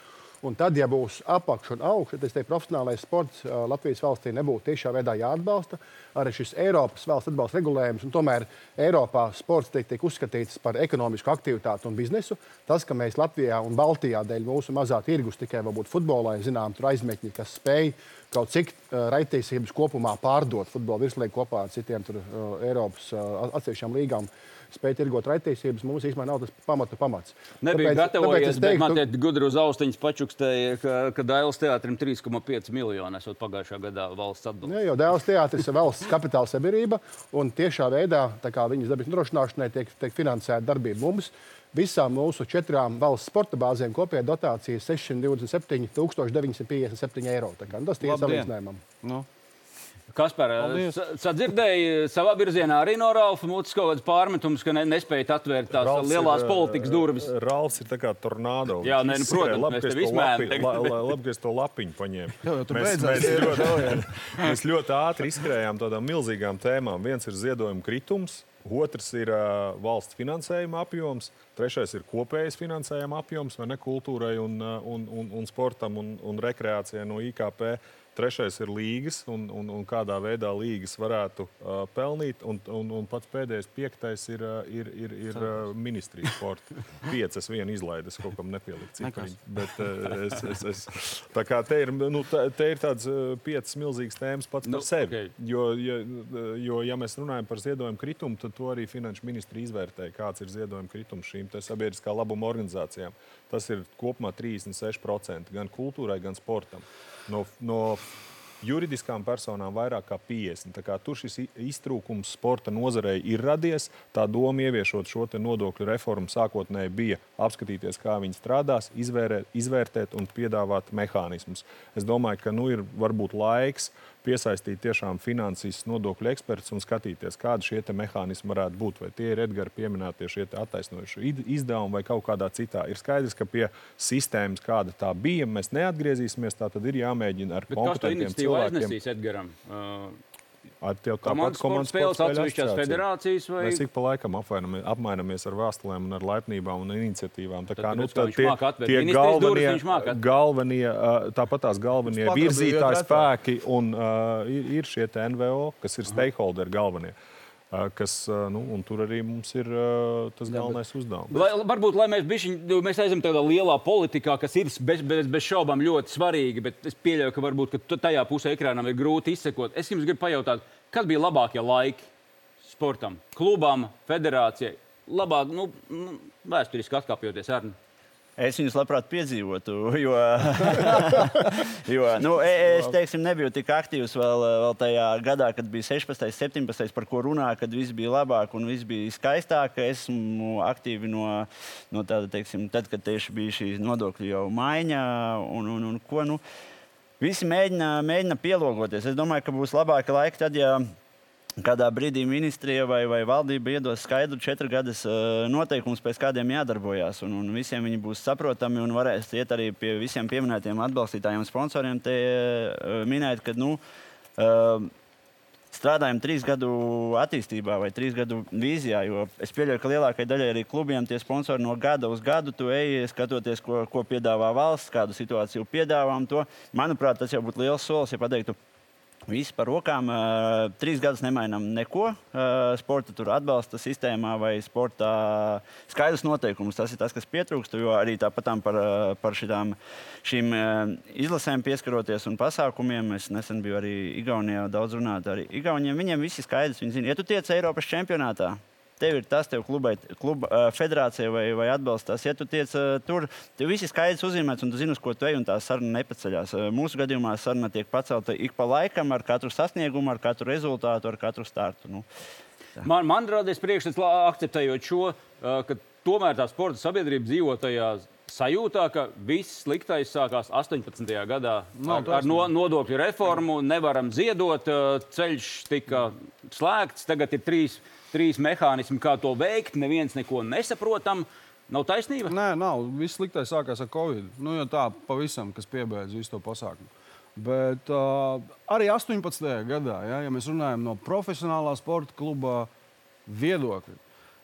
Un tad, ja būs apakš un augšs, tad es teiktu, profesionālais sports Latvijas valstī nebūtu tiešā veidā jāatbalsta. Arī šis Eiropas valsts atbalsta regulējums, un tomēr Eiropā sports tiek, tiek uzskatīts par ekonomisku aktivitāti un biznesu. Tas, ka mēs Latvijā un Baltijā dēļ mūsu mazā tirgus tikai varbūt futbolā, zinām, tur aizmetņi, kas spēj kaut cik uh, raittiesības kopumā pārdot futbola virslīgu kopā ar citiem tur, uh, Eiropas uh, atsevišķām līgām. Spēj tirgot raittiesības, mums īstenībā nav tas pamata pamats. Nebija gatavojies, es bet man te gudri uz austiņas pačukstēja, ka, ka Dailas teātrim 3,5 miljoni esot pagājušā gadā valsts atbalsts. Jā, jo Dēls teātris ir valsts kapitāla sabiedrība, un tiešā veidā viņas darbības nodrošināšanai tiek, tiek finansēta darbība mums. Visām mūsu četrām valsts sporta bāzēm kopējā dotācija ir 627, 957 eiro. Tā kā, nu, tas ir salīdzinājumam. Nu. Kaspar, sadzirdēji savā virzienā arī no Ralfa Mūtas kaut kādas pārmetumus, ka ne, nespēja atvērt tās Ralfs lielās ir, politikas durvis. eh, Ralfs ir tā kā tornado. Jā, nē, nu, protams, labi, mēs ka es tev la- Labi, ka es to lapiņu paņēmu. Jā, tu Mēs, beidzās mēs, ļoti, mēs ļoti ātri izskrējām tādām milzīgām tēmām. Viens ir ziedojuma kritums, otrs ir uh, valsts finansējuma apjoms, trešais ir kopējais finansējuma apjoms vai ne kultūrai un, uh, un, un, un sportam un, un rekreācijai no IKP. Trešais ir līgas, un, un, un kādā veidā līgas varētu uh, pelnīt. Un, un, un pats pēdējais, piektais, ir, uh, ir, ir, ir uh, ministrijas sports. Piecas, viena izlaide, es kaut kam cipariņu. Bet, uh, es, es, es, tā kā te ir, nu, tā, te ir tāds uh, piecas milzīgas tēmas pats Nu, par sevi. ok. Jo, ja, jo, ja mēs runājam par ziedojumu kritumu, tad to arī finanšu ministri izvērtēja, kāds ir ziedojuma kritums šīm sabiedriskā labuma organizācijām. Tas ir kopumā 36% gan kultūrai, gan sportam. No, no juridiskām personām vairāk kā 50. Tā kā tur šis iztrūkums sporta nozarei ir radies. Tā doma ieviešot šo nodokļu reformu sākotnēji bija apskatīties, kā viņi strādās, izvērēt, izvērtēt un piedāvāt mehānismus. Es domāju, ka nu ir varbūt laiks piesaistīt tiešām finansijas nodokļu ekspertus un skatīties, kādi šie mehānismi varētu būt. Vai tie ir Edgars pieminētie šie id- izdevumi vai kaut kādā citā. Ir skaidrs, ka pie sistēmas, kāda tā bija, mēs neatgriezīsimies. Tā tad ir jāmēģina ar Bet kas to iniciatīvu cilvēkiem. aiznesīs Edgaram? Uh, Ar tev Komandas sporta spēles atsevišķās federācijas vai- Mēs ik pa laikam apmainamies ar vēstulēm, un ar laipnībām un iniciatīvām. Tā Tad kā, nu, kā tā, viņš tie, tie galvenie, atvērt. galvenie, tāpat tās galvenie virzītāji spēki un uh, ir, ir šie NVO, kas ir stakeholderi galvenie. ā, Kas, nu, un tur arī mums ir tas galvenais uzdevums. Lai, varbūt lai mēs, bišķiņ, nu, mēs aizem tādā lielā politikā, kas ir bez, bez, bez šaubām ļoti svarīga, bet es pieļauju, ka varbūt ka tajā pusē ekrānam ir grūti izsekot. Es jums gribu pajautāt, kad bija labākie laiki sportam, klubam, federācijai? Labāk, nu, nu vēsturiski atkāpjoties ar. Es viņus labprāt piedzīvotu, jo, jo nu, e- es teiksim, nebiju tik aktīvs vēl, vēl tajā gadā, kad bija 16, 17, par ko runāja, kad viss bija labāk un viss bija skaistāk. Esmu aktīvi no, no tāda, teiksim, tad, kad tieši bija šī nodokļu jau maiņa un, un, un ko. Nu, Visi mēģina, mēģina pielāgoties. Es domāju, ka būs labāki laiki tad, ja kādā brīdī ministrija vai, vai valdība iedos skaidru četru gadus uh, noteikumus, pēc kādiem jādarbojas. Un, un visiem viņi būs saprotami un varēs iet arī pie visiem pieminētiem atbalstītājiem, sponsoriem. Te uh, minēt, ka nu, uh, strādājam trīs gadu attīstībā vai trīs gadu vīzijā. Es pieļauju, ka lielākajai daļai arī klubiem tie sponsori no gada uz gadu tu ej, skatoties, ko, ko piedāvā valsts, kādu situāciju piedāvām. To. Manuprāt, tas jau būtu liels solis, ja pateiktu. Visi par rokām. Trīs gadus nemainām neko. Sporta tur atbalsta sistēmā vai sporta skaidrs noteikums. Tas ir tas, kas pietrūkst. Jo arī tāpatām par, par šitām, šīm izlasēm pieskaroties un pasākumiem. Es nesen biju arī Igaunijā daudz runāt. Arī Igauniem viņiem viss ir skaidrs. Viņi zina, ja tu tiec Eiropas čempionātā, tev ir tas, tev klubai, kluba uh, federācija vai, vai atbalstās. Ja tu tiec uh, tur, tev viss ir skaidrs uzzīmēts, un tu zini, uz ko tu ej, un tā saruna nepaceļās. Uh, mūsu gadījumā saruna tiek pacelta ik pa laikam ar katru sasniegumu, ar katru rezultātu, ar katru startu. Nu, tā. man, man radies priekšstats, akceptējot šo, ka tomēr tā sporta sabiedrība dzīvo tajā sajūtā, ka viss sliktais sākās 18. gadā no, ar, ar no, nodokļu reformu. Nevaram ziedot, ceļš tika slēgts. Tagad ir trīs, trīs mehānismi, kā to veikt. Neviens neko nesaprotam. Nav taisnība? Nē, nav. Viss sliktais sākās ar Covid. Nu, tā pavisam, kas piebeidz visu to pasākumu. Bet uh, arī 18. gadā, ja, ja mēs runājam no profesionālā sporta kluba viedokļa,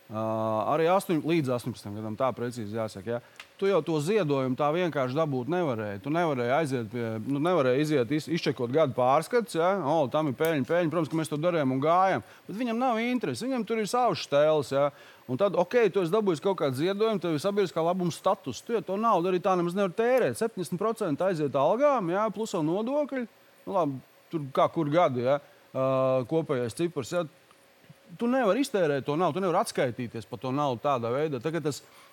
arī 8, līdz 18 gadam, tā precīzi jāsaka. Ja, tu jau to ziedojumu tā vienkārši dabūt nevarēji. Tu nevarēji aiziet pie, nu, nevarēji iziet, iz, izčekot gadu pārskats, ja, o, tam ir pēļņi, pēļņi. Protams, ka mēs to darījām un gājām. Bet viņam nav interesi, viņam tur ir savs stēls. Ja. Un tad, ok, tu esi dabūjis kaut kādu ziedojumu, tev ir sabiedriskā labuma status. Tu jau to naudu arī tā nemaz nevar tērēt. 70% aiziet algām, ja, plus vēl nodokļi. Nu, labi, tur kā kur gadu ja, uh, kopējais cipars. Ja. Tu nevari iztērēt to naudu, tu nevari atskaitīties par to naudu tādā veidā. Tagad tas ir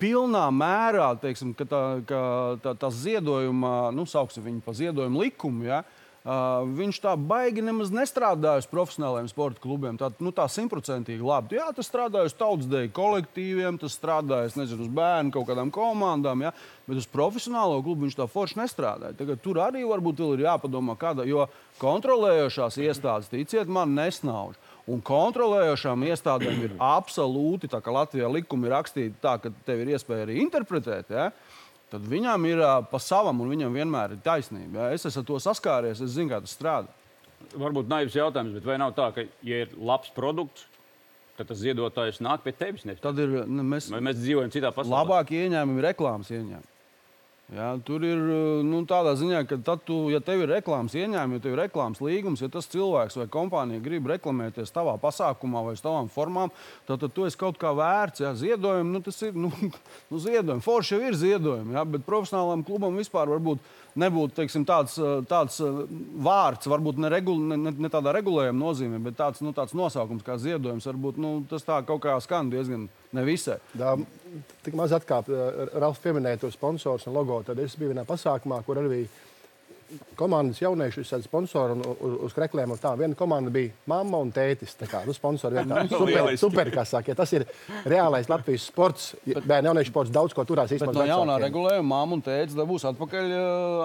pilnā mērā, teiksim, ka tā, ka tā, tā ziedojuma, nu, sauksim viņu par ziedojumu likumu, ja, Uh, viņš tā baigi nemaz nestrādāja uz profesionāliem sporta klubiem. Tā, nu, tā simtprocentīgi labi. Jā, tas strādāja uz tautsdeju kolektīviem, tas strādāja nezinu, uz bērnu kaut kādām komandām, ja? bet uz profesionālo klubu viņš tā forši nestrādāja. Tagad tur arī varbūt ir jāpadomā, kāda, jo kontrolējošās iestādes, ticiet man, nesnauž. Un kontrolējošām iestādēm ir absolūti, tā kā Latvijā likumi ir rakstīti tā, ka tev ir iespēja arī interpretēt. Ja? Tad viņam ir uh, pa savam, un viņam vienmēr ir taisnība. Ja? Es esmu ar to saskāries, es zinu, kā tas strādā. Varbūt naivs jautājums, bet vai nav tā, ka, ja ir labs produkts, tad tas ziedotājs nāk pie tevis? Nevis. Tad ir, ne, mēs, vai mēs dzīvojam citā pasaulē. Labākie ieņēmumi ir reklāmas ieņēmumi. Ja, tur ir nu, tādā ziņā, ka, tad, tu, ja tev ir reklāmas ieņēmumi, ja tev ir reklāmas līgums, ja tas cilvēks vai kompānija grib reklamēties tavā pasākumā vai uz tavām formām, tad, tad tu esi kaut kā vērts. Ja, ziedojumi, nu, tas ir nu, nu, ziedojumi. Forši jau ir ziedojumi, ja, bet profesionālam klubam vispār varbūt nebūtu teiksim, tāds, tāds vārds, varbūt ne, regul, ne, ne tādā regulējuma nozīmē, bet tāds, nu, tāds nosaukums kā ziedojums. Varbūt nu, tas tā kaut kā skan diezgan nevisai. Tik maz atkāpta Ralfs pieminēja to sponsors un logo. Tad es biju vienā pasākumā, kur arī bija komandas jaunieši ir sponsori un uz, uz krekliem. Tā viena komanda bija mamma un tētis. Tā kā nu, sponsori vietā. Super, super, kā saka. Ja tas ir reālais Latvijas sports. Bērnu jauniešu sports daudz ko turās īstenībā. No jaunā regulējuma mamma un tētis dabūs atpakaļ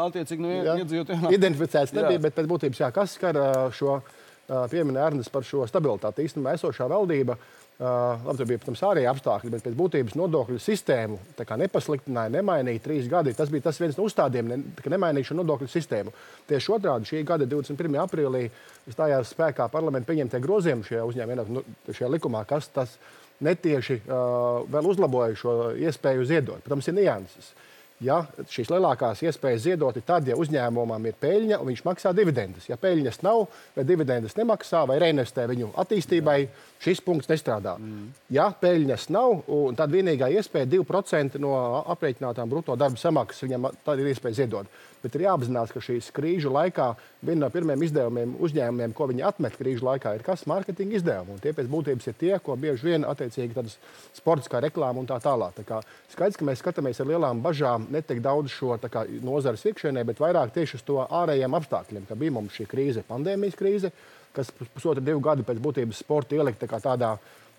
attiecīgi no iedzīvotājiem. Identificēts nebija, bet pēc būtības jā, kas skar šo pieminē Ernsts par šo stabilitāti. Īstenībā esošā valdība Uh, labi, tur bija, protams, ārēji apstākļi, bet pēc būtības nodokļu sistēmu nepasliktināja, nemainīja trīs gadi. Tas bija tas viens no uzstādījumiem, ne, ka nemainīja šo nodokļu sistēmu. Tieši otrādi šī gada 21. aprīlī stājās spēkā parlamenta pieņemtie grozījumi šajā uzņēmumā, nu, šajā likumā, kas tas netieši uh, vēl uzlaboja šo iespēju ziedot. Protams, ir nianses. Uh, ja šīs lielākās iespējas ziedot ir tad, ja uzņēmumam ir peļņa un viņš maksā dividendes. Ja peļņas nav, vai dividendes nemaksā, vai reinvestē viņu attīstībai, šis punkts nestrādā. Mm. Ja peļņas nav, tad vienīgā iespēja 2% no aprēķinātām brutto darba samaksas viņam ir iespēja ziedot. Bet ir jāapzinās, ka šīs krīžu laikā viena no pirmajiem izdevumiem uzņēmumiem, ko viņi atmet krīžu laikā, ir kas mārketinga izdevumi. Un tie pēc būtības ir tie, ko bieži vien attiecīgi tādas sports kā reklāma un tā tālāk. Tā kā skaidrs, ka mēs skatāmies ar lielām bažām ne tik daudz šo kā, nozares iekšēnē, bet vairāk tieši uz to ārējiem apstākļiem, ka bija mums šī krīze, pandēmijas krīze, kas pusotru divu gadu pēc būtības sporta ielika tā tādā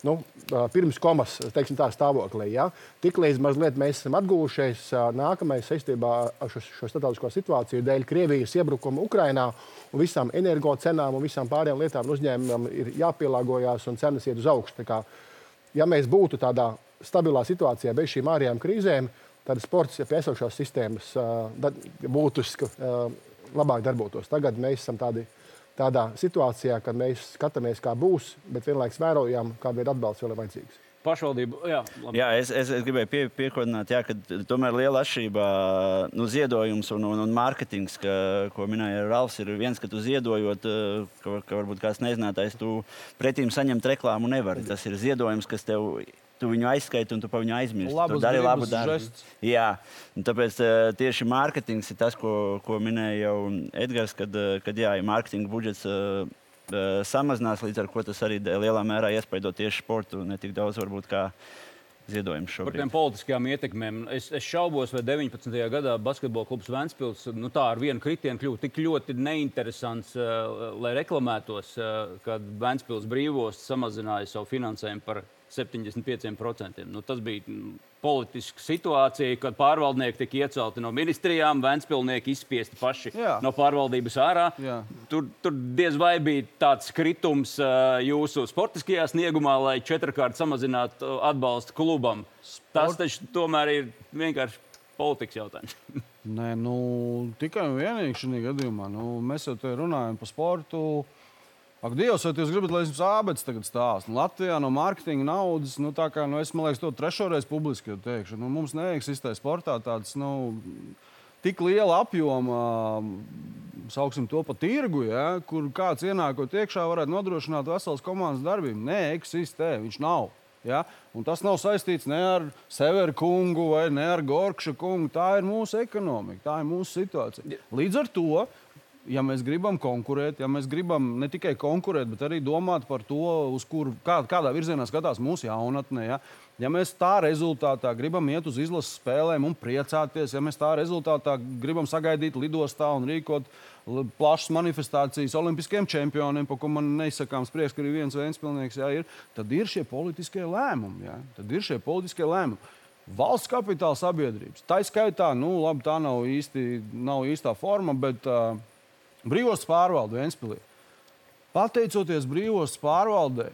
nu, pirms komas tā, stāvoklī. Ja? Tiklīdz mēs esam atgūjušies, nākamais saistībā ar šo, šo starptautisko situāciju dēļ Krievijas iebrukuma Ukrainā un visām energocenām un visām pārējām lietām uzņēmumam ir jāpielāgojas un cenas iet uz augšu. Kā, ja mēs būtu tādā stabilā situācijā bez šīm ārējām krīzēm, tad sports ja pie esošās sistēmas būtu labāk darbotos. Tagad mēs esam tādi tādā situācijā, kad mēs skatāmies, kā būs, bet vienlaikus vērojam, kāda ir atbalsts vēl ir vajadzīgs. Pašvaldība, jā, labi. jā es, es, es gribēju pie, piekodināt, jā, ka tomēr liela atšķirība nu, ziedojums un, un, un mārketings, ka, ko minēja Ralfs, ir viens, ka tu ziedojot, ka, ka varbūt kāds nezinātājs, tu pretīm saņemt reklāmu nevari. Tas ir ziedojums, kas tev tu viņu aizskaiti un tu par viņu aizmirsti. Tu dari labu darbu. Jā, un tāpēc uh, tieši mārketings ir tas, ko, ko minēja jau Edgars, kad, uh, kad jā, ja mārketinga budžets uh, samazinās, līdz ar to tas arī lielā mērā iespaido tieši sportu, ne tik daudz varbūt kā ziedojums Par šobrīd. tiem politiskajām ietekmēm. Es, es šaubos, vai 19. gadā basketbola klubs Vēnspils nu, tā ar vienu kritienu kļūst tik ļoti neinteresants, uh, lai reklamētos, uh, kad Vēnspils brīvos samazināja savu finansējumu par 75%. Nu, tas bija mm, politiska situācija, kad pārvaldnieki tika iecelti no ministrijām, Vēnspilnieki izspiesti paši Jā. no pārvaldības ārā. Jā. Tur, tur diez vai bija tāds kritums jūsu sportiskajā sniegumā, lai četrkārt samazinātu atbalstu klubam. Tas taču tomēr ir vienkārši politikas jautājums. Nē, nu, tikai un vienīgi šajā gadījumā. Nu, mēs jau runājam par sportu. Ak, Dievs, vai jūs gribat, lai es jums ābēts tagad stāstu? Nu, Latvijā no mārketinga naudas, nu, tā kā nu, es liekas, to trešo reizi publiski teikšu. Nu, mums neeksistē sportā tāds. Nu, Tik liela apjoma, sauksim to par tirgu, ja, kur kāds ienākot iekšā, varētu nodrošināt veselas komandas darbību. Nē, eksistē, viņš nav. Ja? Un tas nav saistīts ne ar Severu kungu vai ne ar Gorkša kungu. Tā ir mūsu ekonomika, tā ir mūsu situācija. Līdz ar to, ja mēs gribam konkurēt, ja mēs gribam ne tikai konkurēt, bet arī domāt par to, uz kur, kā, kādā virzienā skatās mūsu jaunatne. Ja? Ja mēs tā rezultātā gribam iet uz izlases spēlēm un priecāties, ja mēs tā rezultātā gribam sagaidīt lidostā un rīkot plašas manifestācijas olimpiskiem čempioniem, par ko man neizsakāms prieks, ka arī viens vēstpilnieks jā, ir, tad ir šie politiskie lēmumi. Jā, tad ir šie politiskie lēmumi. Valsts kapitāla sabiedrības. Tā ir skaitā, nu, labi, tā nav, īsti, nav īstā forma, bet uh, brīvos pārvalde Vēnspilī. Pateicoties brīvos pārvaldē,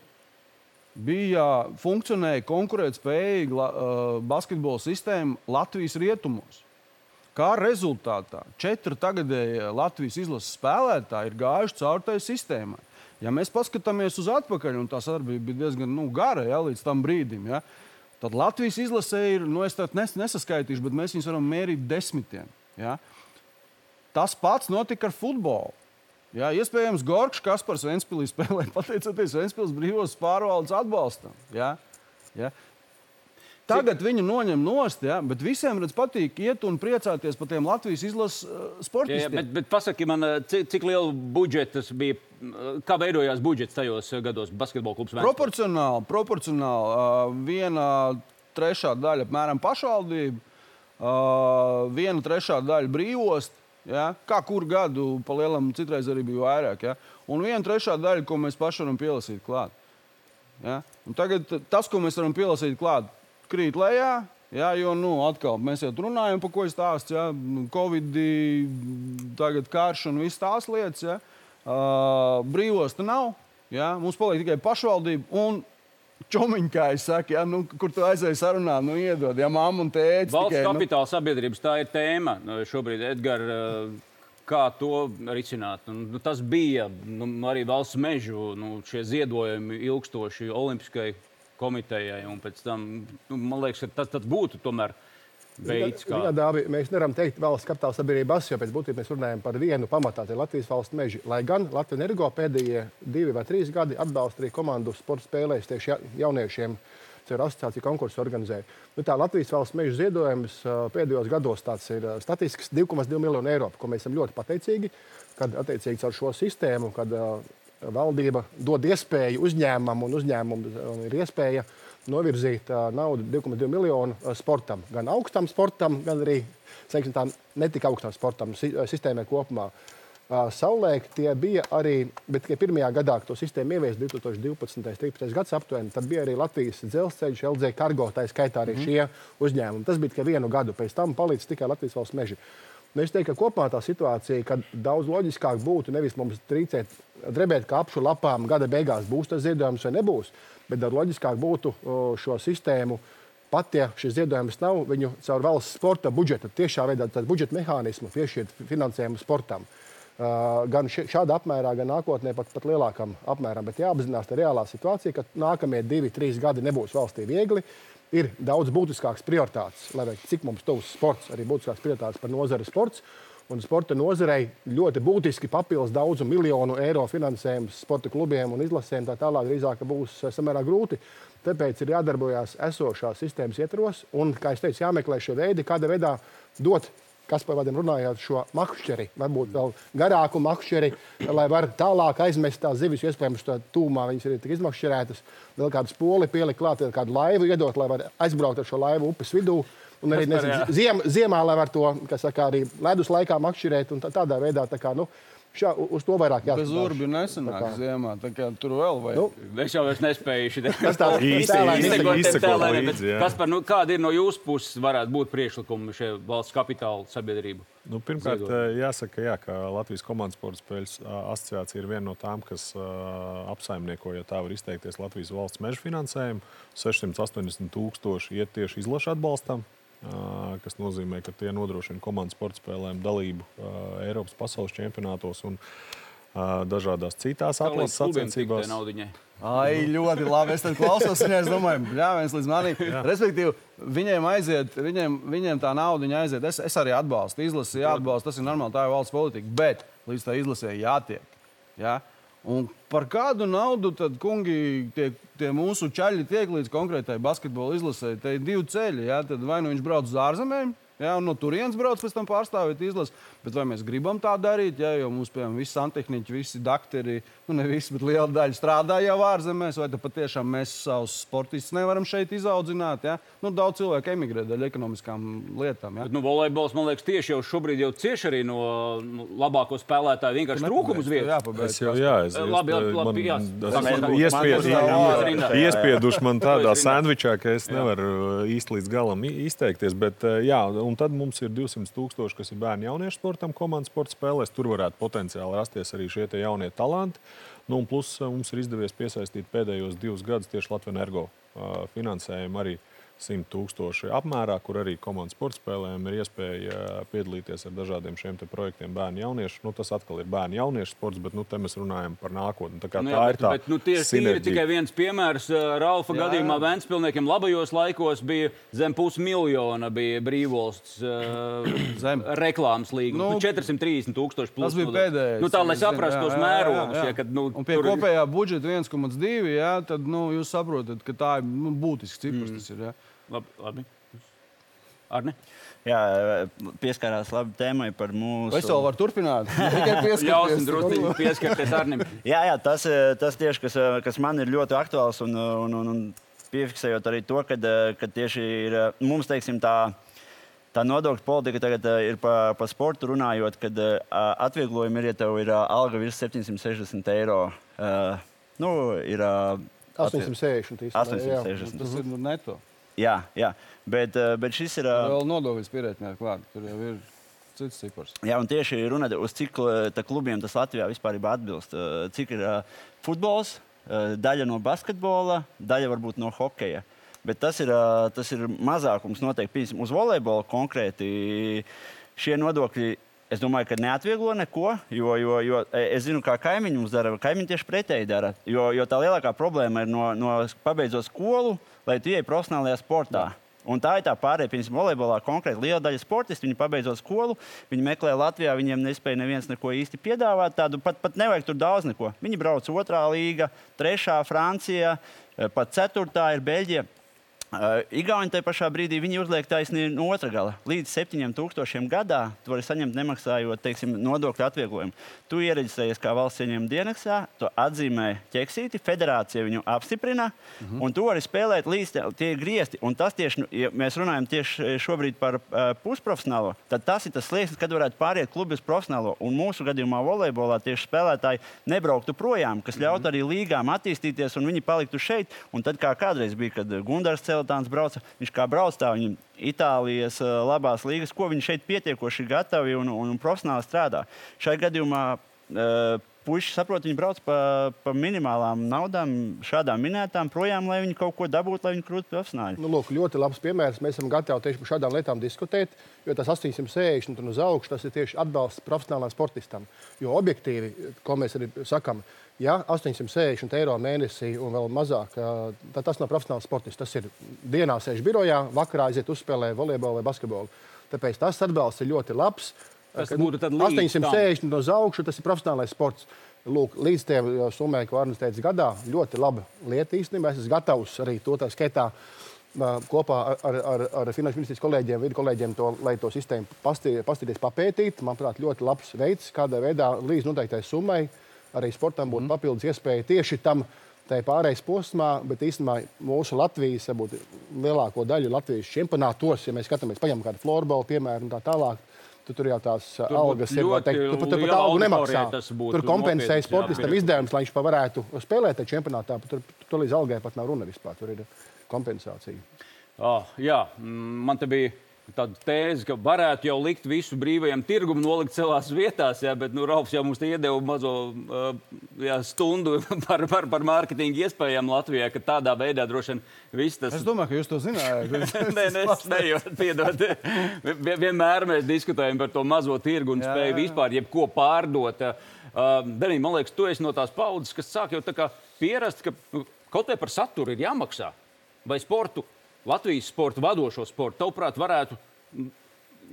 bija funkcionēja konkurētspējīga uh, basketbola sistēma Latvijas rietumos. Kā rezultātā četri tagadējie Latvijas izlases spēlētāji ir gājuši cauri tai sistēmai. Ja mēs paskatāmies uz atpakaļ, un tā sadarbība bija diezgan nu, gara ja, līdz tam brīdim, ja, tad Latvijas izlasē ir, nu, es tādu nes, nesaskaitīšu, bet mēs viņus varam mērīt desmitiem. Ja. Tas pats notika ar futbolu. Jā, iespējams, Gorčs Kaspars Vēnspīlī spēlē pateicoties Vēnspīlīs brīvos pārvaldes atbalstam. Jā, jā. Tagad viņu noņem nost, jā, bet visiem redz, patīk iet un priecāties par tiem Latvijas izlases uh, Jā, jā, sportistiem. bet, bet pasaki man, uh, cik, cik liela budžeta bija, uh, kā veidojās budžets tajos gados basketbola klubs? Vēnspils? Proporcionāli, proporcionāli viena trešā daļa apmēram pašvaldība, viena trešā daļa brīvost. Ja? Kā kur gadu pa lielam, citreiz arī bija vairāk. Ja? Un viena trešā daļa, ko mēs paši varam pielasīt klāt. Ja? Un tagad tas, ko mēs varam pielasīt klāt, krīt lejā. Jā, jo nu, atkal mēs jau runājam, par ko es stāstu. Ja? Nu, Covid, tagad karš un viss tās lietas. Ja? Uh, brīvos te nav. Ja? Mums paliek tikai pašvaldība un čomiņa, kā es saku, ja? nu, kur tu aizēji sarunā, nu iedod. Ja mamma un tēvs Valsts tikai. Nu, kapitāla sabiedrības tā ir tēma. Nu, Šobrīd, Edgars, kā to risināt? Nu, nu, tas bija nu, arī valsts mežu nu, ziedojumi ilgstoši Olimpiskai komitejai. un pēc Tam, nu, man liekas, ka tas, tas būtu tomēr veids, kā. Viņa dāvi, mēs nevaram teikt valsts kapitāla sabiedrības, jo pēc būtības mēs runājam par vienu pamatā, tā ir Latvijas valsts meži. Lai gan Latvijas energo pēdējie divi vai trīs gadi atbalsta arī komandu sporta spēlēs tieši ja- jauniešiem. Ceru asociācija konkursu organizēja. Nu, tā Latvijas valsts meža ziedojums pēdējos gados ir ā, statistisks 2,2 miljonu eiro, ko mēs esam ļoti pateicīgi. Kad attiecīgi ar šo sistēmu, kad valdība dod iespēju uzņēmumam un uzņēmumam ir iespēja novirzīt uh, naudu 2,2 miljonu uh, sportam. Gan augstam sportam, gan arī tā, netik augstam sportam, si uh, sistēmai kopumā. Uh, Savulaik tie bija arī, bet tikai pirmajā gadā, kad to sistēmu ievies 2012. un 2013. gads aptuveni, tad bija arī Latvijas dzelzceļš, LZ Cargo, tā skaitā arī mm -hmm. šie uzņēmumi. Tas bija tikai vienu gadu, pēc tam palīdz tikai Latvijas valsts meži. Nu, es teiktu, ka kopumā tā situācija, kad daudz loģiskāk būtu nevis mums trīcēt, drebēt kā apšu lapām, gada beigās būs tas ziedojums vai nebūs, bet daudz loģiskāk būtu šo sistēmu. Pat ja šis ziedojums nav, viņu caur valsts sporta budžeta, tiešā veidā budžeta mehānismu piešķirt finansējumu sportam. Uh, gan šādā apmērā, gan nākotnē pat, pat lielākam apmēram. Bet jāapzinās tā reālā situācija, ka nākamie divi, trīs gadi nebūs valstī viegli. Ir daudz būtiskākas prioritātes, lai arī cik mums tuvs sports, arī būtiskākas prioritātes par nozari sports. Un sporta nozarei ļoti būtiski papildus daudzu miljonu eiro finansējums sporta klubiem un izlasēm. Tā tālāk drīzāk būs eh, samērā grūti. Tāpēc ir jādarbojas esošās sistēmas ietvaros un, kā jau teicu, jāmeklē šie veidi, kādā veidā dot kas par vārdiem runājot, šo makšķeri, varbūt vēl garāku makšķeri, lai var tālāk aizmest tās zivis, iespējams, tā tūmā viņas ir tik izmakšķerētas, vēl kādu spoli pielikt klāt, kādu laivu iedot, lai var aizbraukt ar šo laivu upes vidū. Un arī nezinu, ziem, ziemā, lai var to, kas saka, arī ledus laikā makšķerēt un tā, tādā veidā, tā kā, nu, šā, uz to vairāk Bez jāskatās. urbi nesenāk Tā kā- ziemā. Tā kā tur vēl vajag. Nu, Es jau vairs nespēju šeit Tas tāds Īsti, izsekot līdzi, jā. Kas par, nu, kāda ir no jūsu puses varētu būt priekšlikumi šai valsts kapitāla sabiedrību? Nu, pirmkārt, Ziedot. eh, jāsaka, jā, ka Latvijas komandas sporta spēļu asociācija ir viena no tām, kas uh, apsaimnieko, ja tā var izteikties, Latvijas valsts meža finansējumu. 680 tūkstoši iet tieši izlašu atbalstam, kas nozīmē, ka tie nodrošina komandas sporta spēlēm dalību Eiropas pasaules čempionātos un dažādās citās atlases sacensībās. Ai, ļoti labi. Es tam klausos, un es domāju, bļāviens līdz manim. Respektīvi, viņiem aiziet, viņiem, viņiem tā nauda aiziet. Es, es arī atbalstu, izlasi, jāatbalsta. Tas ir normāli, tā ir valsts politika. Bet līdz tā izlasē jātiek. Ja? Un par kādu naudu tad, kungi, tie, tie mūsu čaļi tiek līdz konkrētai basketbola izlasē? Te ir divi ceļi. Ja? Tad vai nu viņš brauc uz ārzemēm, ja? un no turienes brauc pēc tam pārstāvēt izlasi. Bet vai mēs gribam tā darīt? Ja? Jo mums, piemēram, visi santehniķi, visi doktori, nu ne visi, bet liela daļa strādā jau ārzemēs. Vai tad patiešām mēs savus sportistus nevaram šeit izaudzināt? Ja? Nu, daudz cilvēku emigrē dēļ ekonomiskām lietām. Ja? Bet, nu, volejbols, man liekas, tieši jau šobrīd jau cieš arī no nu, labāko spēlētāju vienkārši trūkumu uz vietas. Jāpabeidz. Es jau, jā, es, labi, labi, man- labi, jā. tas Man- man man- iespied- man- man- man- iespieduši man tādā sandvičā, ka es nevaru uh, īsti līdz galam izteikties. Bet, uh, jā, un tad mums ir 200 tūkstoši, kas ir bērnu jauniešu sportam, komandas sporta spēlēs. Tur varētu potenciāli rasties arī šie jaunie talanti. Nu, plus uh, mums ir izdevies piesaistīt pēdējos divus gadus tieši Latvijas energo uh, finansējumu arī 100 tūkstoši apmērā, kur arī komandas sporta spēlēm ir iespēja piedalīties ar dažādiem šiem te projektiem bērnu jauniešu. Nu, tas atkal ir bērnu jauniešu sports, bet nu, te mēs runājam par nākotni. Tā, kā Nu, tā jā, ir tā bet, bet, nu, tieši sinerģija. tikai viens piemērs. Ralfa Jā, gadījumā jā. Vēnspilsniekiem labajos laikos bija zem pusmiljona bija brīvvalsts uh, reklāmas līnija. Nu, Nu, 430 tūkstoši plus. Tas bija nu, pēdējais. Nu, tā, lai saprastu jā, tos jā, jā, mērogus. jā. Ja, kad, nu, Un pie tur- kopējā budžeta 1,2, jā, tad nu, jūs saprotat, ka tā ir nu, būtisks cipars. Mm. Tas ir, jā. Labi, labi. Arne? Jā, pieskarās labi tēmai par mūsu. Es vēl varu turpināt. Tikai Ļausim pieskarties. drusku pieskarties Arnim. Jā, jā tas, eh, tas tieši, kas, eh, kas man ir ļoti aktuāls un, eh, un, un, un piefiksējot arī to, ka tieši ir mums, teiksim, tā. Tā nodokļu politika tagad ir par pa sportu runājot, kad atvieglojumi ir, ja tev ir alga virs 760 eiro. Uh, nu, ir, uh, 860. īstenībā, jā. 860. Tas ir nu, neto. Jā, jā. Bet, uh, bet šis ir. Uh, Vēl nodokļus pierēķināt klāt. Tur jau ir cits cipars. Jā, un tieši runājot, uz cik eh, klubiem tas Latvijā vispār atbilst. Cik ir uh, futbols, uh, daļa no basketbola, daļa varbūt no hokeja. Bet tas ir, uh, tas ir mazākums noteikti. Piemēram, uz volejbola konkrēti šie nodokļi. Es domāju, ka neatvieglo neko, jo, jo, jo es zinu, kā kaimiņi mums dara. Kaimiņi tieši pretēji dara. Jo, jo tā lielākā problēma ir no, no pabeidzot skolu, lai tu ietu profesionālajā sportā. Un tā ir tā pārējā, piemēram, volejbolā konkrēti liela daļa sportistu. Viņi pabeidzot skolu, viņi meklē Latvijā, viņiem nespēja neviens neko īsti piedāvāt. Tādu pat, pat nevajag tur daudz neko. Viņi brauc otrā līga, trešā Francijā, eh, pat ceturtā ir Beļģija. Igauni tajā pašā brīdī viņi uzliek taisnību no otra gala. Līdz 7000 gadā tu vari saņemt nemaksājot teiksim, nodokļu atvieglojumu. Tu iereģistrējies kā valsts ieņēmuma dienestā, tu atzīmē ķeksīti, federācija viņu apstiprina, mm -hmm. un tu vari spēlēt līdz tie- griezti. Un tas tieši, nu, ja mēs runājam tieši šobrīd par uh, pusprofesionālo, tad tas ir tas slieksnis, kad varētu pāriet klubi uz profesionālo. Un mūsu gadījumā volejbolā tieši spēlētāji nebrauktu projām, kas ļautu arī līgām attīstīties, un viņi paliktu šeit. Un tad, kā kādreiz bija, kad Gunārs Celitāns brauca, viņš kā brauc tā, viņam Itālijas uh, labās līgas, ko viņi šeit pietiekoši gatavi un, un, un profesionāli strādā. Šai gadījumā uh, puiši saprot, viņi brauc pa, pa minimālām naudām, šādām minētām, projām, lai viņi kaut ko dabūtu, lai viņi kļūtu profesionāļi. Nu, lūk, ļoti labs piemērs. Mēs esam gatavi tieši par šādām lietām diskutēt, jo tas 860 un uz augšu tas ir tieši atbalsts profesionālam sportistam. Jo objektīvi, ko mēs arī sakām, ja 860 eiro mēnesī un vēl mazāk, tad tas nav profesionāls sportists. Tas ir dienā sēž birojā, vakarā aiziet uzspēlēt volejbolu vai basketbolu. Tāpēc tas atbalsts ir ļoti labs. Tas būtu tad līdz 860 no augšu, tas ir profesionālais sports. Lūk, līdz tam summai, ko Arnēs teica, gadā ļoti laba lieta īstenībā. Es esmu gatavs arī to tā skaitā kopā ar, ar, ar Finanšu ministrijas kolēģiem, vidu kolēģiem, to, lai to sistēmu paskatīties, papētīt. Manuprāt, ļoti labs veids, kādā veidā līdz noteiktai summai arī sportam būtu mm. papildus iespēja tieši tam pārējais posmā, bet īstenībā mūsu Latvijas, varbūt lielāko daļu Latvijas čempionātos, ja mēs skatāmies, paņemam kādu floorbola piemēru un tā tālāk. Tu tur jau tās tur algas ir. Teikt, tu pat, pat algu nemaksā. Tur kompensē sportistam izdevumus, lai viņš varētu spēlēt tajā čempionātā. Tur, tur līdz algai pat nav runa vispār. Tur ir kompensācija. Oh, jā, man te bija tāda tēze, ka varētu jau likt visu brīvajam tirgumam, nolikt savās vietās, jā, bet nu, Raufs jau mums iedeva mazo jā, stundu par, par, par mārketinga iespējām Latvijā, ka tādā veidā droši vien viss tas. Es domāju, ka jūs to zinājāt. nē, nē, es nejūtu, piedod. Vienmēr mēs diskutējam par to mazo tirgu un jā, spēju jā, jā. vispār jebko pārdot. Uh, Danī, man liekas, tu esi no tās paudzes, kas sāk jau tā kā pierast, ka nu, kaut vai par saturu ir jāmaksā vai sportu, Latvijas sporta vadošo sportu, tavuprāt, varētu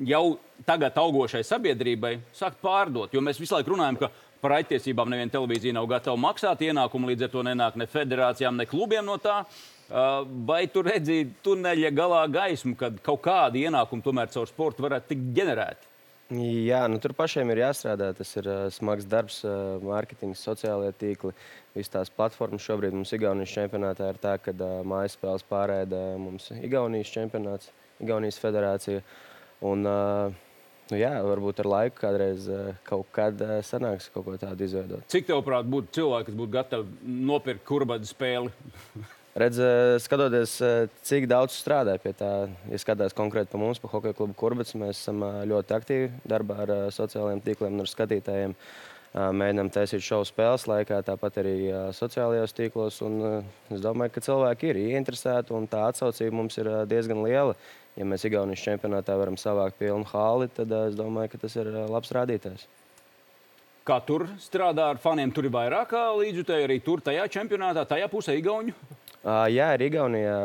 jau tagad augošai sabiedrībai sākt pārdot? Jo mēs visu laiku runājam, ka par aiztiesībām neviena televīzija nav gatava maksāt ienākumu, līdz ar to nenāk ne federācijām, ne klubiem no tā. Vai tu redzi tuneļa galā gaismu, kad kaut kādi ienākumi tomēr caur sportu varētu tikt ģenerēti? Jā, nu, tur pašiem ir jāstrādā. Tas ir uh, smags darbs, uh, mārketings, sociālajie tīkli. Visas tās platformas šobrīd mums Igaunijas čempionātā ir tā, ka uh, mājas spēles pārēda mums Igaunijas čempionāts, Igaunijas federācija. Un, uh, Nu jā, varbūt ar laiku kādreiz kaut kad sanāks kaut ko tādu izveidot. Cik tev, prāt, būtu cilvēki, kas būtu gatavi nopirkt kurbadu spēli? Redz, skatoties, cik daudz strādā pie tā, ja skatās konkrēti par mums, par Hokeja klubu Kurbats, mēs esam ļoti aktīvi darbā ar sociālajiem tīkliem un ar skatītājiem. Mēģinām taisīt šovu spēles laikā, tāpat arī sociālajos tīklos. Un, es domāju, ka cilvēki ir ieinteresēti un tā atsaucība mums ir diezgan liela. Ja mēs Igaunijas čempionātā varam savākt pilnu hāli, tad es domāju, ka tas ir labs rādītājs. Kā tur strādā ar faniem? Tur ir vairāk līdzjutēji arī tur, tajā čempionātā, tajā pusē Igauniju. Jā, ir Igaunijā.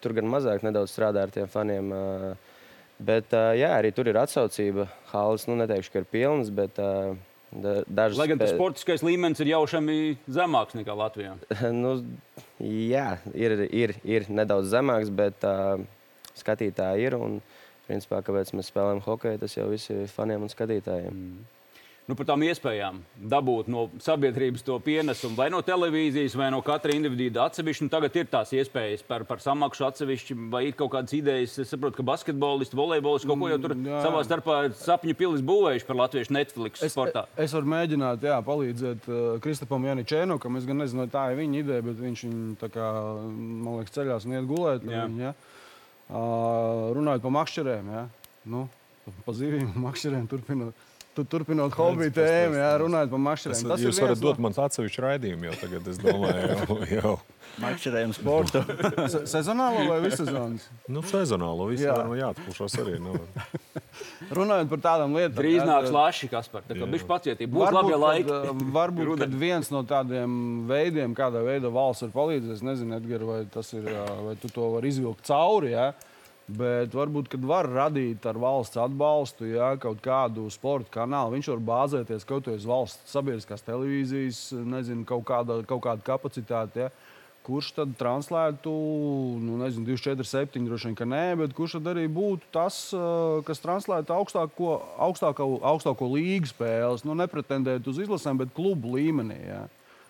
Tur gan mazāk strādā ar tiem faniem. Bet jā, arī tur ir atsaucība. Hāles, nu neteikšu, ka ir pilns, bet dažas. Lai gan tas sportiskais līmenis ir jaušami zemāks nekā Latvijā. nu, jā, ir, ir, ir nedaudz zemāks, bet uh, skatītāji ir. Un, principā, kāpēc mēs spēlējam hokeju, tas jau viss ir faniem un skatītājiem. Mm nu, par tām iespējām dabūt no sabiedrības to pienesumu, vai no televīzijas, vai no katra individuāla atsevišķi. Nu, tagad ir tās iespējas par, par samaksu atsevišķi, vai ir kaut kādas idejas. Es saprotu, ka basketbolisti, volejbolisti kaut ko jau tur mm, jā. savā starpā sapņu pilis būvējuši par latviešu Netflix es, sportā. Es, es varu mēģināt jā, palīdzēt uh, Kristapam Janičēnokam. Es gan nezinu, tā ir viņa ideja, bet viņš viņu, kā, man liekas, ceļās un iet gulēt. Jā. Viņa, jā. Uh, runājot par makšķerēm, jā. Nu, pa zivīm, makšķerēm turpinot tu turpinot hobiju tēmu, jā, runājot par mašīnām. Tas jūs varat dot man atsevišķu raidījumu jau tagad, es domāju, jau. jau. Makšķerējumu sportu. Se sezonālo vai vissezonas? Nu, sezonālo, visu jā. var, nu, jāatpūšas arī. Nu. Runājot par tādām lietām. Drīz nāks laši, kas par tā kā bišķi pacietību. Būs labi laiki. Kad, varbūt, kad viens no tādiem veidiem, kādā veidā valsts var palīdzēt, es nezinu, Edgar, vai tas ir, vai tu to vari izvilkt cauri, jā. Ja? Bet varbūt, kad var radīt ar valsts atbalstu ja, kaut kādu sporta kanālu, viņš var bāzēties kaut uz valsts sabiedriskās televīzijas, nezinu, kaut kāda, kaut kāda kapacitāte. Ja, kurš tad translētu, nu, nezinu, 247, droši vien, ka nē, bet kurš tad arī būtu tas, kas translētu augstāko, augstāko, augstāko līgu spēles, nu, nepretendēt uz izlasēm, bet klubu līmenī. Ja.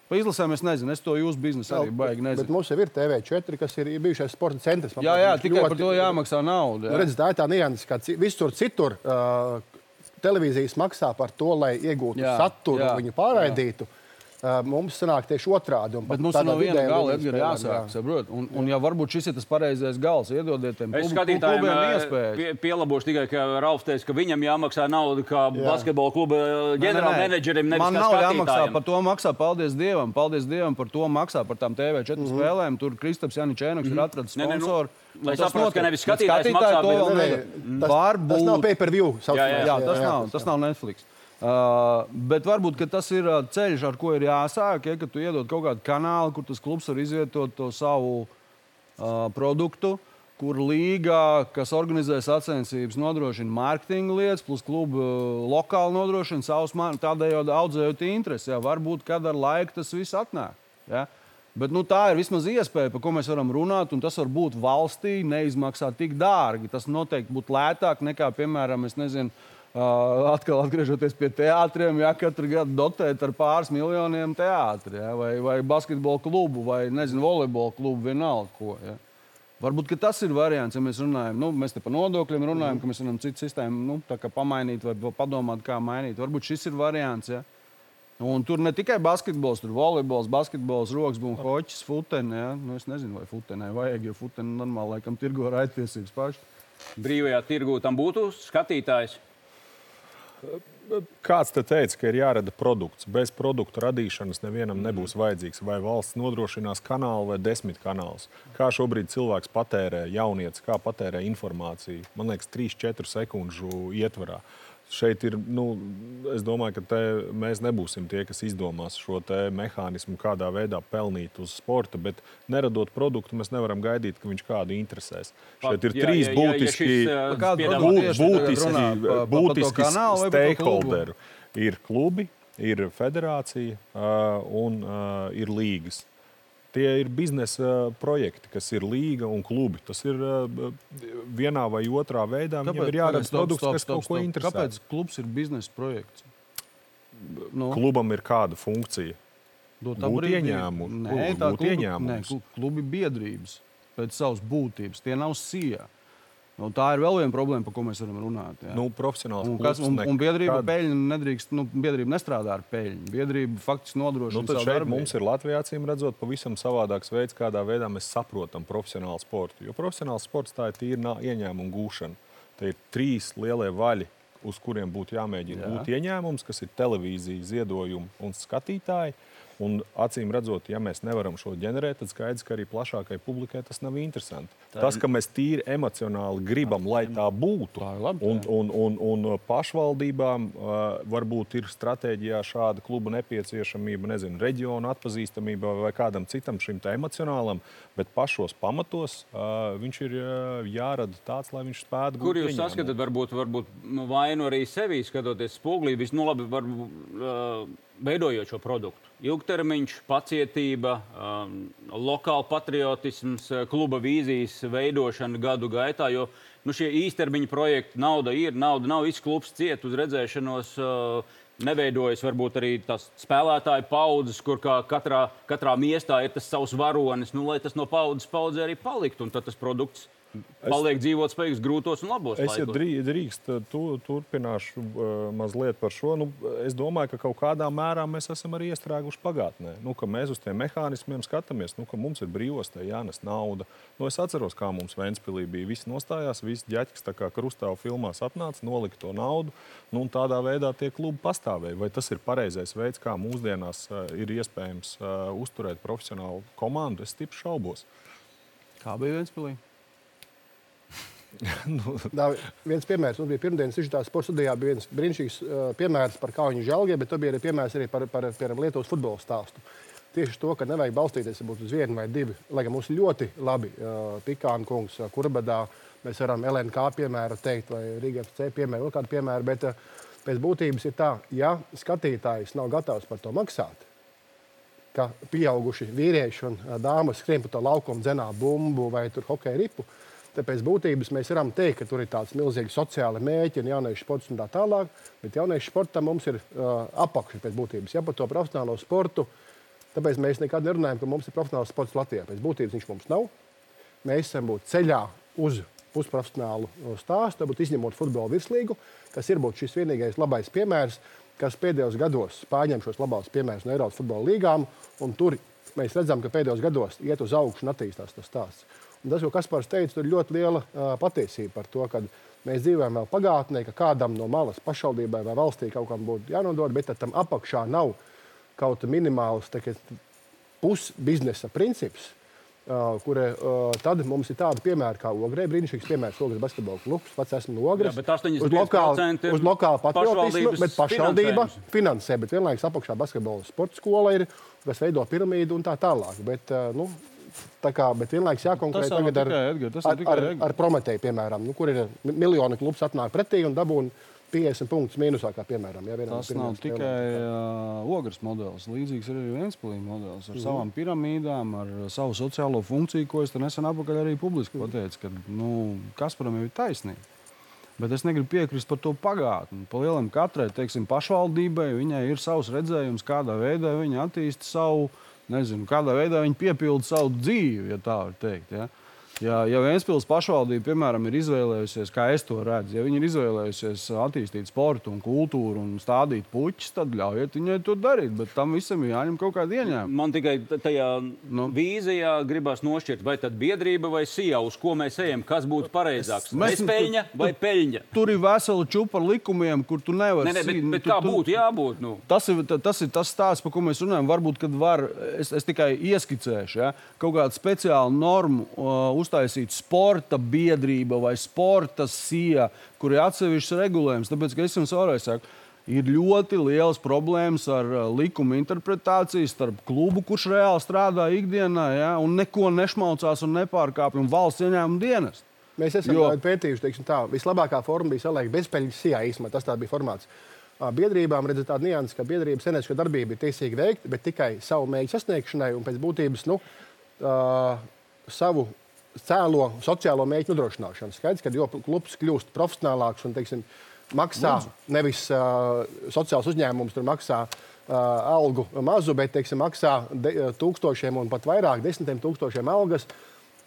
Pa izlasēm es nezinu, es to jūsu biznesu arī baigi nezinu. Bet mums jau ir TV4, kas ir bijušais sporta centrs. Jā, jā, tikai ļoti, par to jāmaksā nauda. Jā. Redz, tā ir tā nianses, ka visur citur uh, televīzijas maksā par to, lai iegūtu jā, saturu, jā, viņu pārraidītu. Jā. Mums sanāk tieši otrādi. Bet mums no viena gala ir jāsāk. Jā. Un, un ja varbūt šis ir tas pareizais gals, iedodiet tiem skatītājiem iespēju. Pie, pielabošu tikai, ka Ralf teica, ka viņam jāmaksā nauda kā jā. basketbola kluba ģenerālmenedžerim. Man nav jāmaksā par to maksā. Paldies Dievam. Paldies Dievam par to maksā par tām TV4 mm -hmm. spēlēm. Tur Kristaps Janičēnoks mm -hmm. ir atrasts sponsoru. Lai saprastu, ka nevis skatītājs maksā, bet varbūt tas nav pay per view. Jā, tas nav, tas nav Netflix. Uh, bet varbūt tas ir uh, ceļš, ar ko ir jāsāk. Ja, kad tu iedod kaut kādu kanālu, kur tas klubs var izvietot to savu uh, produktu, kur līga, kas organizē sacensības, nodrošina mārketinga lietas, plus klubu uh, lokāli nodrošina savus tādējādi audzējot interesi. Ja. Varbūt, kad ar laiku tas viss atnāk. Ja. Bet nu, tā ir vismaz iespēja, par ko mēs varam runāt. Tas var būt valstī, neizmaksā tik dārgi. Tas noteikti būtu lētāk nekā, piemēram, nezinu, uh, atkal atgriežoties pie teātriem, ja katru gadu dotēt ar pāris miljoniem teātrī, ja, vai, vai basketbola klubu, vai nezinu, volejbola klubu, vienalga ko. Ja. Varbūt tas ir variants, ja mēs runājam, nu, mēs te par nodokļiem runājam, mm. ka mēs varam citu sistēmu nu, pamainīt vai padomāt, kā mainīt. Varbūt šis ir variants. Ja? Un tur ne tikai basketbols, tur volejbols, basketbols, rokas, būna hoķis, futene. Ja? Nu, es nezinu, vai futenē vajag, jo futene normāli laikam tirgo raidtiesības paši. Brīvajā tirgū tam būtu skatītājs. Kāds te teica, ka ir jārada produkts. Bez produktu radīšanas nevienam nebūs vajadzīgs. Vai valsts nodrošinās kanālu vai desmit kanālus. Kā šobrīd cilvēks patērē jaunieci, kā patērē informāciju? Man liekas, 3-4 sekundžu ietvarā. Uh, šeit ir, nu, es domāju, ka mēs nebūsim tie, kas izdomās šo mehānismu, kādā veidā pelnīt uz sporta, bet neradot produktu, mēs nevaram gaidīt, ka viņš kādu interesēs. Šeit ir jā, trīs jā, būtiski, jā, ja šis, būt, būtiski, būtiski stakeholderi. Ir klubi, ir federācija uh, un uh, ir līgas. Tie ir biznesa projekti, kas ir līga un klubi. Tas ir vienā vai otrā veidā. Kāpēc, Viņam ir jārada produkts, stop, kas stop, kaut ko interesē. Kāpēc klubs ir biznesa projekts? Nu. Klubam ir kāda funkcija? Būt ieņēmumu. Nē, tā ir ieņēmums. Nē, klubi biedrības pēc savas būtības. Tie nav sija. Nu, tā ir vēl viena problēma, par ko mēs varam runāt. Jā. Nu, profesionāls un, kas, un, un biedrība kāda... peļņu nedrīkst. Nu, biedrība nestrādā ar peļņu. Biedrība faktiski nodrošina. Nu, šeit darbību. mums ir Latvijā acīm redzot pavisam savādāks veids, kādā veidā mēs saprotam profesionālu sportu. Jo profesionāls sports tā ir tīra ieņēmuma gūšana. Tie ir trīs lielie vaļi, uz kuriem būtu jāmēģina Jā. gūt ieņēmums, kas ir televīzija, ziedojumi un skatītāji. Un, acīm redzot, ja mēs nevaram šo ģenerēt, tad skaidrs, ka arī plašākai publikai tas nav interesanti. Tā tas, ka mēs tīri emocionāli gribam, lai tā būtu, tā labi, un, un, un, un pašvaldībām uh, varbūt ir stratēģijā šāda kluba nepieciešamība, nezinu, reģiona atpazīstamība vai kādam citam šim emocionālam, bet pašos pamatos uh, viņš ir uh, jārada tāds, lai viņš spētu būt. Kur jūs saskatāt, varbūt, varbūt vainu arī sevī skatoties spogulī, visu nu labi, varbūt, uh, veidojot šo produktu? ilgtermiņš, pacietība, um, lokāla patriotisms, uh, kluba vīzijas veidošana gadu gaitā. Jo nu, šie īstermiņa projekti, nauda ir, nauda nav, viss klubs ciet uz redzēšanos. Uh, Neveidojas varbūt arī tās spēlētāju paudzes, kur katrā, katrā miestā ir tas savs varonis, nu, lai tas no paudzes paudzē arī paliktu. Un tad tas produkts paliek dzīvot spējīgs grūtos un labos. Es, ja drīkst, tu, turpināšu uh, mazliet par šo. Nu, es domāju, ka kaut kādā mērā mēs esam arī iestrēguši pagātnē. Nu, mēs uz tiem mehānismiem skatāmies, nu, ka mums ir brīvostē jānes nauda. Nu, es atceros, kā mums Vēnspīlī bija. Visi nostājās, visi ģeķis, tā kā Krustāva filmās apnāca, nolika to naudu. Nu, tādā veidā tie klubi pastāvēja. Vai tas ir pareizais veids, kā mūsdienās uh, ir iespējams uh, uzturēt profesionālu komandu? Es stipri šaubos. Kā bija Vēnspīlī? nu. Tā, viens piemērs mums bija pirmdienas Sižetā sporta studijā. bija viens brīnišķīgs uh, piemērs par kauņu žēlgiem, bet tur bija arī piemērs arī par, par, par Lietuvas futbola stāstu. Tieši to, ka nevajag balstīties uz vienu vai divu, lai gan mums ļoti labi uh, Pikāna kungs, uh, Kurbadā, mēs varam LNK piemēru teikt, vai Rīgas FC piemēru, vēl kādu piemēru, bet uh, pēc būtības ir tā, ja skatītājs nav gatavs par to maksāt, ka pieauguši vīrieši un dāmas skrien pa to laukumu, dzenā bumbu vai tur hokeja ripu, uh, Tāpēc būtības mēs varam teikt, ka tur ir tāds milzīgs sociāls mērķis un jauniešu sports un tā tālāk. Bet jauniešu sportam mums ir uh, apakša pēc būtības. Ja par to profesionālo sportu, tāpēc mēs nekad nerunājam, ka mums ir profesionāls sports Latvijā. Pēc būtības viņš mums nav. Mēs esam ceļā uz pusprofesionālu stāstu, varbūt izņemot futbola virslīgu, kas ir šis vienīgais labais piemērs, kas pēdējos gados pārņem šos labos piemērus no Eiropas futbola līgām. Tur mēs redzam, ka pēdējos gados iet uz augšu un attīstās tas stāsts. Un tas, ko Kaspars teica, ir ļoti liela uh, patiesība par to, ka mēs dzīvojam vēl pagātnē, ka kādam no malas pašvaldībai vai valstī kaut kam būtu jānodod, bet tam apakšā nav kaut minimāls pusbiznesa princips. Uh, kur uh, tad mums ir tādi piemēri, kā Ogrē, brīnišķīgs piemērs, Ogres basketbola klubs, pats esmu no Ogres. Jā, uz lokāla, uz lokāla patriotismu, bet pašvaldība finansē, bet vienlaikus apakšā basketbola sporta skola ir, kas veido piramīdu un tā tālāk. Bet, uh, nu, kā, bet vienlaikus jākonkurē tagad ar, Edgar, ar, ar, ar Prometēju, piemēram, nu, kur ir miljoni klubs atnāk pretī un dabūna 50 punktus mīnusā, kā piemēram. No Tas nav tikai spēlēm. uh, ogres modelis. Līdzīgs ir arī Vēnspilsnes modelis ar Mhm. savām piramīdām, ar savu sociālo funkciju, ko es nesen apakaļ arī publiski Mhm. pateicu, ka nu, Kasparam ir taisnība. Bet es negribu piekrist par to pagātni. Pa lielam katrai teiksim, pašvaldībai viņai ir savs redzējums, kādā veidā viņa attīsta savu, nezinu, kādā veidā viņa piepilda savu dzīvi, ja tā var teikt. Ja? Ja, ja Vēnspils pašvaldība, piemēram, ir izvēlējusies, kā es to redzu, ja viņi ir izvēlējusies attīstīt sportu un kultūru un stādīt puķus, tad ļaujiet viņai to darīt. Bet tam visam ir jāņem kaut kāda ieņēmuma. Man tikai tajā Nu. vīzijā gribās nošķirt, vai tad biedrība vai SIA, uz ko mēs ejam, kas būtu pareizāks. Mēs- Bezpeļņa vai peļņa? Tur ir vesela čūpa ar likumiem, kur tu nevari Nē, nē, bet, sī- bet tu- kā tu- būtu jābūt? Nu? Tas ir, ta- tas ir tas stāsts, par ko mēs runājam. Varbūt, kad var, es, es tikai ieskicēšu, ja, kaut kādu speciālu normu uh, uztaisīt sporta biedrība vai sporta sija, kur ir atsevišķs regulējums. Tāpēc, es jums vēlreiz saku, ir ļoti liels problēmas ar uh, likuma interpretāciju starp klubu, kurš reāli strādā ikdienā, ja, un neko nešmaucās un nepārkāpj, un valsts ieņēmuma dienas. Mēs esam Jo- pētījuši, teiksim, tā vislabākā forma bija saliekta bezpeļņas sijā īstenībā. Tas bija formāts. Biedrībām redzēt tādu niansu, ka biedrības senēšana darbība ir tiesīga veikt, bet tikai savu mērķu sasniegšanai un pēc būtības nu, uh, savu cēlo sociālo mērķu nodrošināšanu. Skaidrs, ka jo klubs kļūst profesionālāks un teiksim, maksā nevis uh, sociāls uzņēmums, tur maksā uh, algu mazu, bet teiksim, maksā de, tūkstošiem un pat vairāk, desmitiem tūkstošiem algas.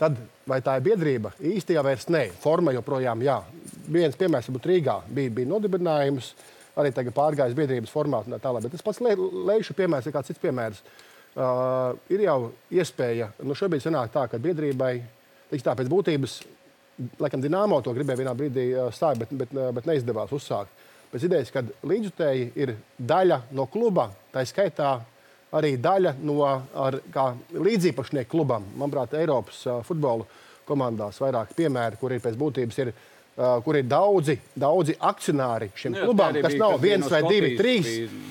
Tad vai tā ir biedrība? Īsti jau vairs nē, forma joprojām jā. Viens piemērs būtu Rīgā. Bija, bija nodibinājums, arī tagad pārgājis biedrības formātu un tā tālāk. Bet tas pats lejušu piemērs ir kāds cits piemērs. Uh, ir jau iespēja, nu šobrīd sanāk tā, ka biedrībai, teiksim tā, pēc būtības, laikam Dienāmo to gribēja vienā brīdī stāvēt, bet, bet, bet neizdevās uzsākt. Pēc idejas, ka līdzjutēji ir daļa no kluba, tā skaitā arī daļa no līdzīpašnieku klubam. Manuprāt, Eiropas futbola komandās vairāk piemēru, kur ir pēc būtības ir, uh, kur ir daudzi, daudzi akcionāri šim Nu jā, klubam, tā arī kas nav kas viens vai divi, trīs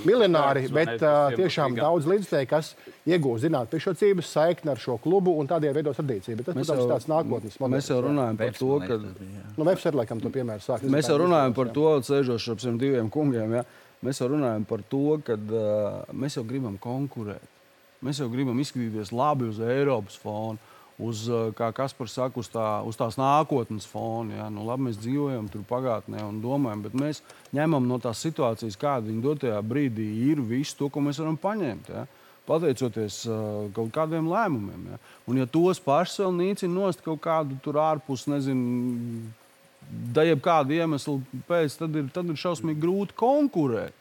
miljonāri, bet uh, tiešām daudz līdzekļu, kas iegūst zināt priekšrocības, saikni ar šo klubu un tādiem veidos tradīciju. Bet tas, Mēs protams, ir tāds nākotnes modelis. Mēs jau runājam par to, ka. Nu, Vebs ir laikam to piemēru sāk. Mēs jau runājam par to, sēžot ap šiem diviem kungiem. Ja? Mēs jau runājam par to, ka uh, mēs jau gribam konkurēt. Mēs jau gribam izskatīties labi uz Eiropas fona, uz, uh, kā Kaspars saka, uz, tā, uz tās nākotnes fona. Ja? Nu, labi, mēs dzīvojam tur pagātnē un domājam, bet mēs ņemam no tās situācijas, kāda viņa dotajā brīdī ir, visu to, ko mēs varam paņemt. Ja? Pateicoties uh, kaut kādiem lēmumiem. Ja? Un, ja tos pašus vēl nīcina nost kaut kādu tur ārpus, nezinu, da jebkāda iemesla pēc, tad ir, tad ir šausmīgi grūti konkurēt.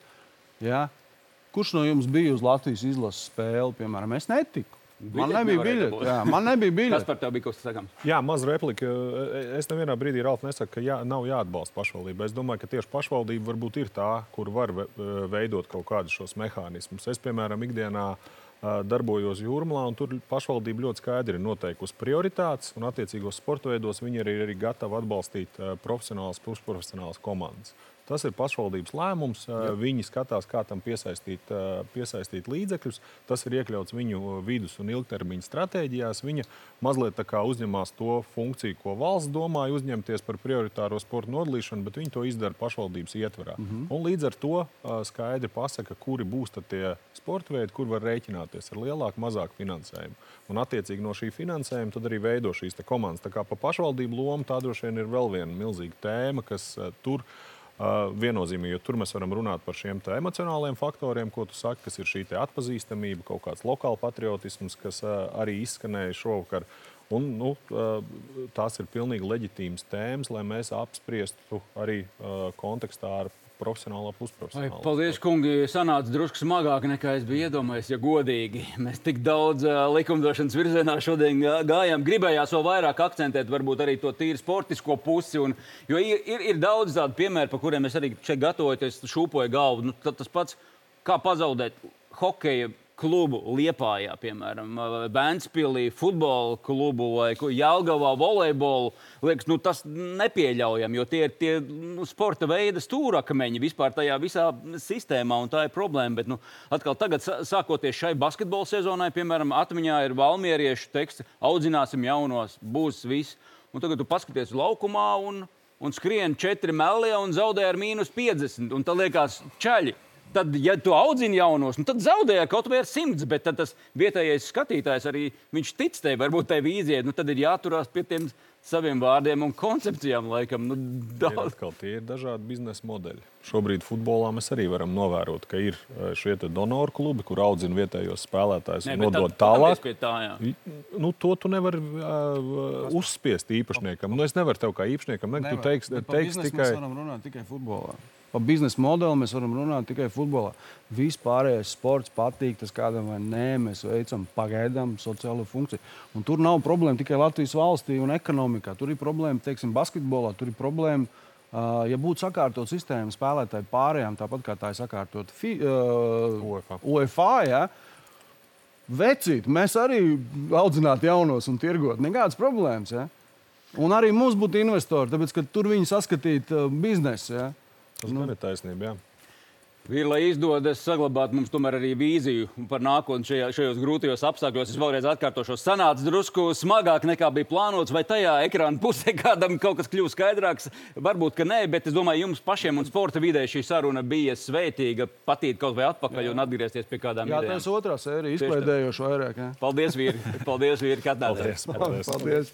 Ja? Kurš no jums bija uz Latvijas izlases spēli? Piemēram, es netiku. Man nebija biļete. Jā, man nebija Kas biļete. par tevi bija kaut kas sakāms? Jā, maz replika. Es nevienā brīdī Ralf nesaku, ka jā, nav jāatbalsta pašvaldība. Es domāju, ka tieši pašvaldība varbūt ir tā, kur var ve- veidot kaut kādus šos mehānismus. Es, piemēram, ikdienā ā, darbojos jūrmā, un tur pašvaldība ļoti skaidri ir noteikusi prioritātes, un attiecīgos sporta veidos viņi arī ir gatavi atbalstīt profesionālas, pusprofesionālas komandas. Tas ir pašvaldības lēmums. Jā. Viņi skatās, kā tam piesaistīt, piesaistīt līdzekļus. Tas ir iekļauts viņu vidus un ilgtermiņa stratēģijās. Viņa mazliet uzņemās to funkciju, ko valsts domāja uzņemties par prioritāro sporta nodalīšanu, bet viņi to izdara pašvaldības ietvarā. Mm -hmm. Un līdz ar to skaidri pasaka, kuri būs tie sporta veidi, kur var rēķināties ar lielāku, mazāku finansējumu. Un, attiecīgi, no šī finansējuma tad arī veido šīs komandas. Tā kā pa pašvaldību lomu tā droši vien ir vēl viena milzīga tēma, kas tur Uh, viennozīmīgi, jo tur mēs varam runāt par šiem emocionāliem faktoriem, ko tu saki, kas ir šī atpazīstamība, kaut kāds lokāls patriotisms, kas arī izskanēja šovakar. Un, nu, tās ir pilnīgi leģitīmas tēmas, lai mēs apspriestu arī kontekstā ar profesionālo Ai, pusprofesionālo. paldies, kungi. Sanāca drusku smagāk nekā es biju iedomājies, ja godīgi. Mēs tik daudz uh, likumdošanas virzienā šodien gā- gājām. Gribējās vēl vairāk akcentēt, varbūt arī to tīri sportisko pusi. Un, jo ir, ir, ir daudz tādu piemēru, par kuriem es arī šeit gatavojoties, šūpoju galvu. Nu, tas pats, kā pazaudēt hokeja klubu Liepājā, piemēram, vai Vēnspilī, futbola klubu vai Jelgavā, volejbolu. Liekas, nu, tas nepieļaujami, jo tie ir tie nu, sporta veida stūrakmeņi vispār tajā visā sistēmā, un tā ir problēma. Bet, nu, atkal tagad, sā- sākoties šai basketbola sezonai, piemēram, atmiņā ir valmieriešu teksts, audzināsim jaunos, būs viss. Un tagad tu paskaties laukumā un un skrien 4 melie un zaudē ar mīnus 50. Un tad liekas, čaļi. Tad, ja tu audzini jaunos, nu, tad zaudēji kaut vai ar simts, bet tas vietējais skatītājs arī tic tev, varbūt tai vīzijai. Nu, tad ir jāturās pie tiem saviem vārdiem un koncepcijām. Laikam, nu, daudz... ir tie ir dažādi biznesa modeļi. Šobrīd futbolā mēs arī varam novērot, ka ir e, šie donoru klubi, kur audzina vietējos spēlētājus un nodod tālāk. Tā, nu, to tu nevari uh, uzspiest īpašniekam. Nu, es nevaru tev kā īpašniekam, ne, tu teiks, teiks tikai. Mēs varam runāt tikai futbolā. Par biznesa modeli mēs varam runāt tikai futbolā. Vispārējais sports patīk, tas kādam vai nē, mēs veicam pagaidām sociālo funkciju. Un tur nav problēma tikai Latvijas valstī un ekonomikā. Tur ir problēma, teiksim, basketbolā, tur ir problēma. Uh, ja būtu sakārtot sistēmu spēlētāju pārējām, tāpat kā tā ir sakārtot fi, uh, UEFA, UEFA ja, vecīt, mēs arī audzinātu jaunos un tirgot. Nekādas problēmas. Ja. Un arī mums būtu investori, tāpēc, ka tur viņi saskatītu uh, biznesu. Ja. Tas nu, ir taisnība. Jā. Ir, lai izdodas saglabāt mums tomēr arī vīziju par nākotni šajā, šajos grūtajos apstākļos. Es vēlreiz atkārtošu, sanāca drusku smagāk nekā bija plānots, vai tajā ekrāna pusē kādam kaut kas kļūst skaidrāks. Varbūt, ka nē, bet es domāju, jums pašiem un sporta vidē šī saruna bija svētīga. Patīt kaut vai atpakaļ jā. un atgriezties pie kādām jā, idejām. Jā, tas otrā sērija izklaidējoši vairāk. Jā. Paldies, vīri! Paldies, vīri! Paldies! Paldies. Paldies.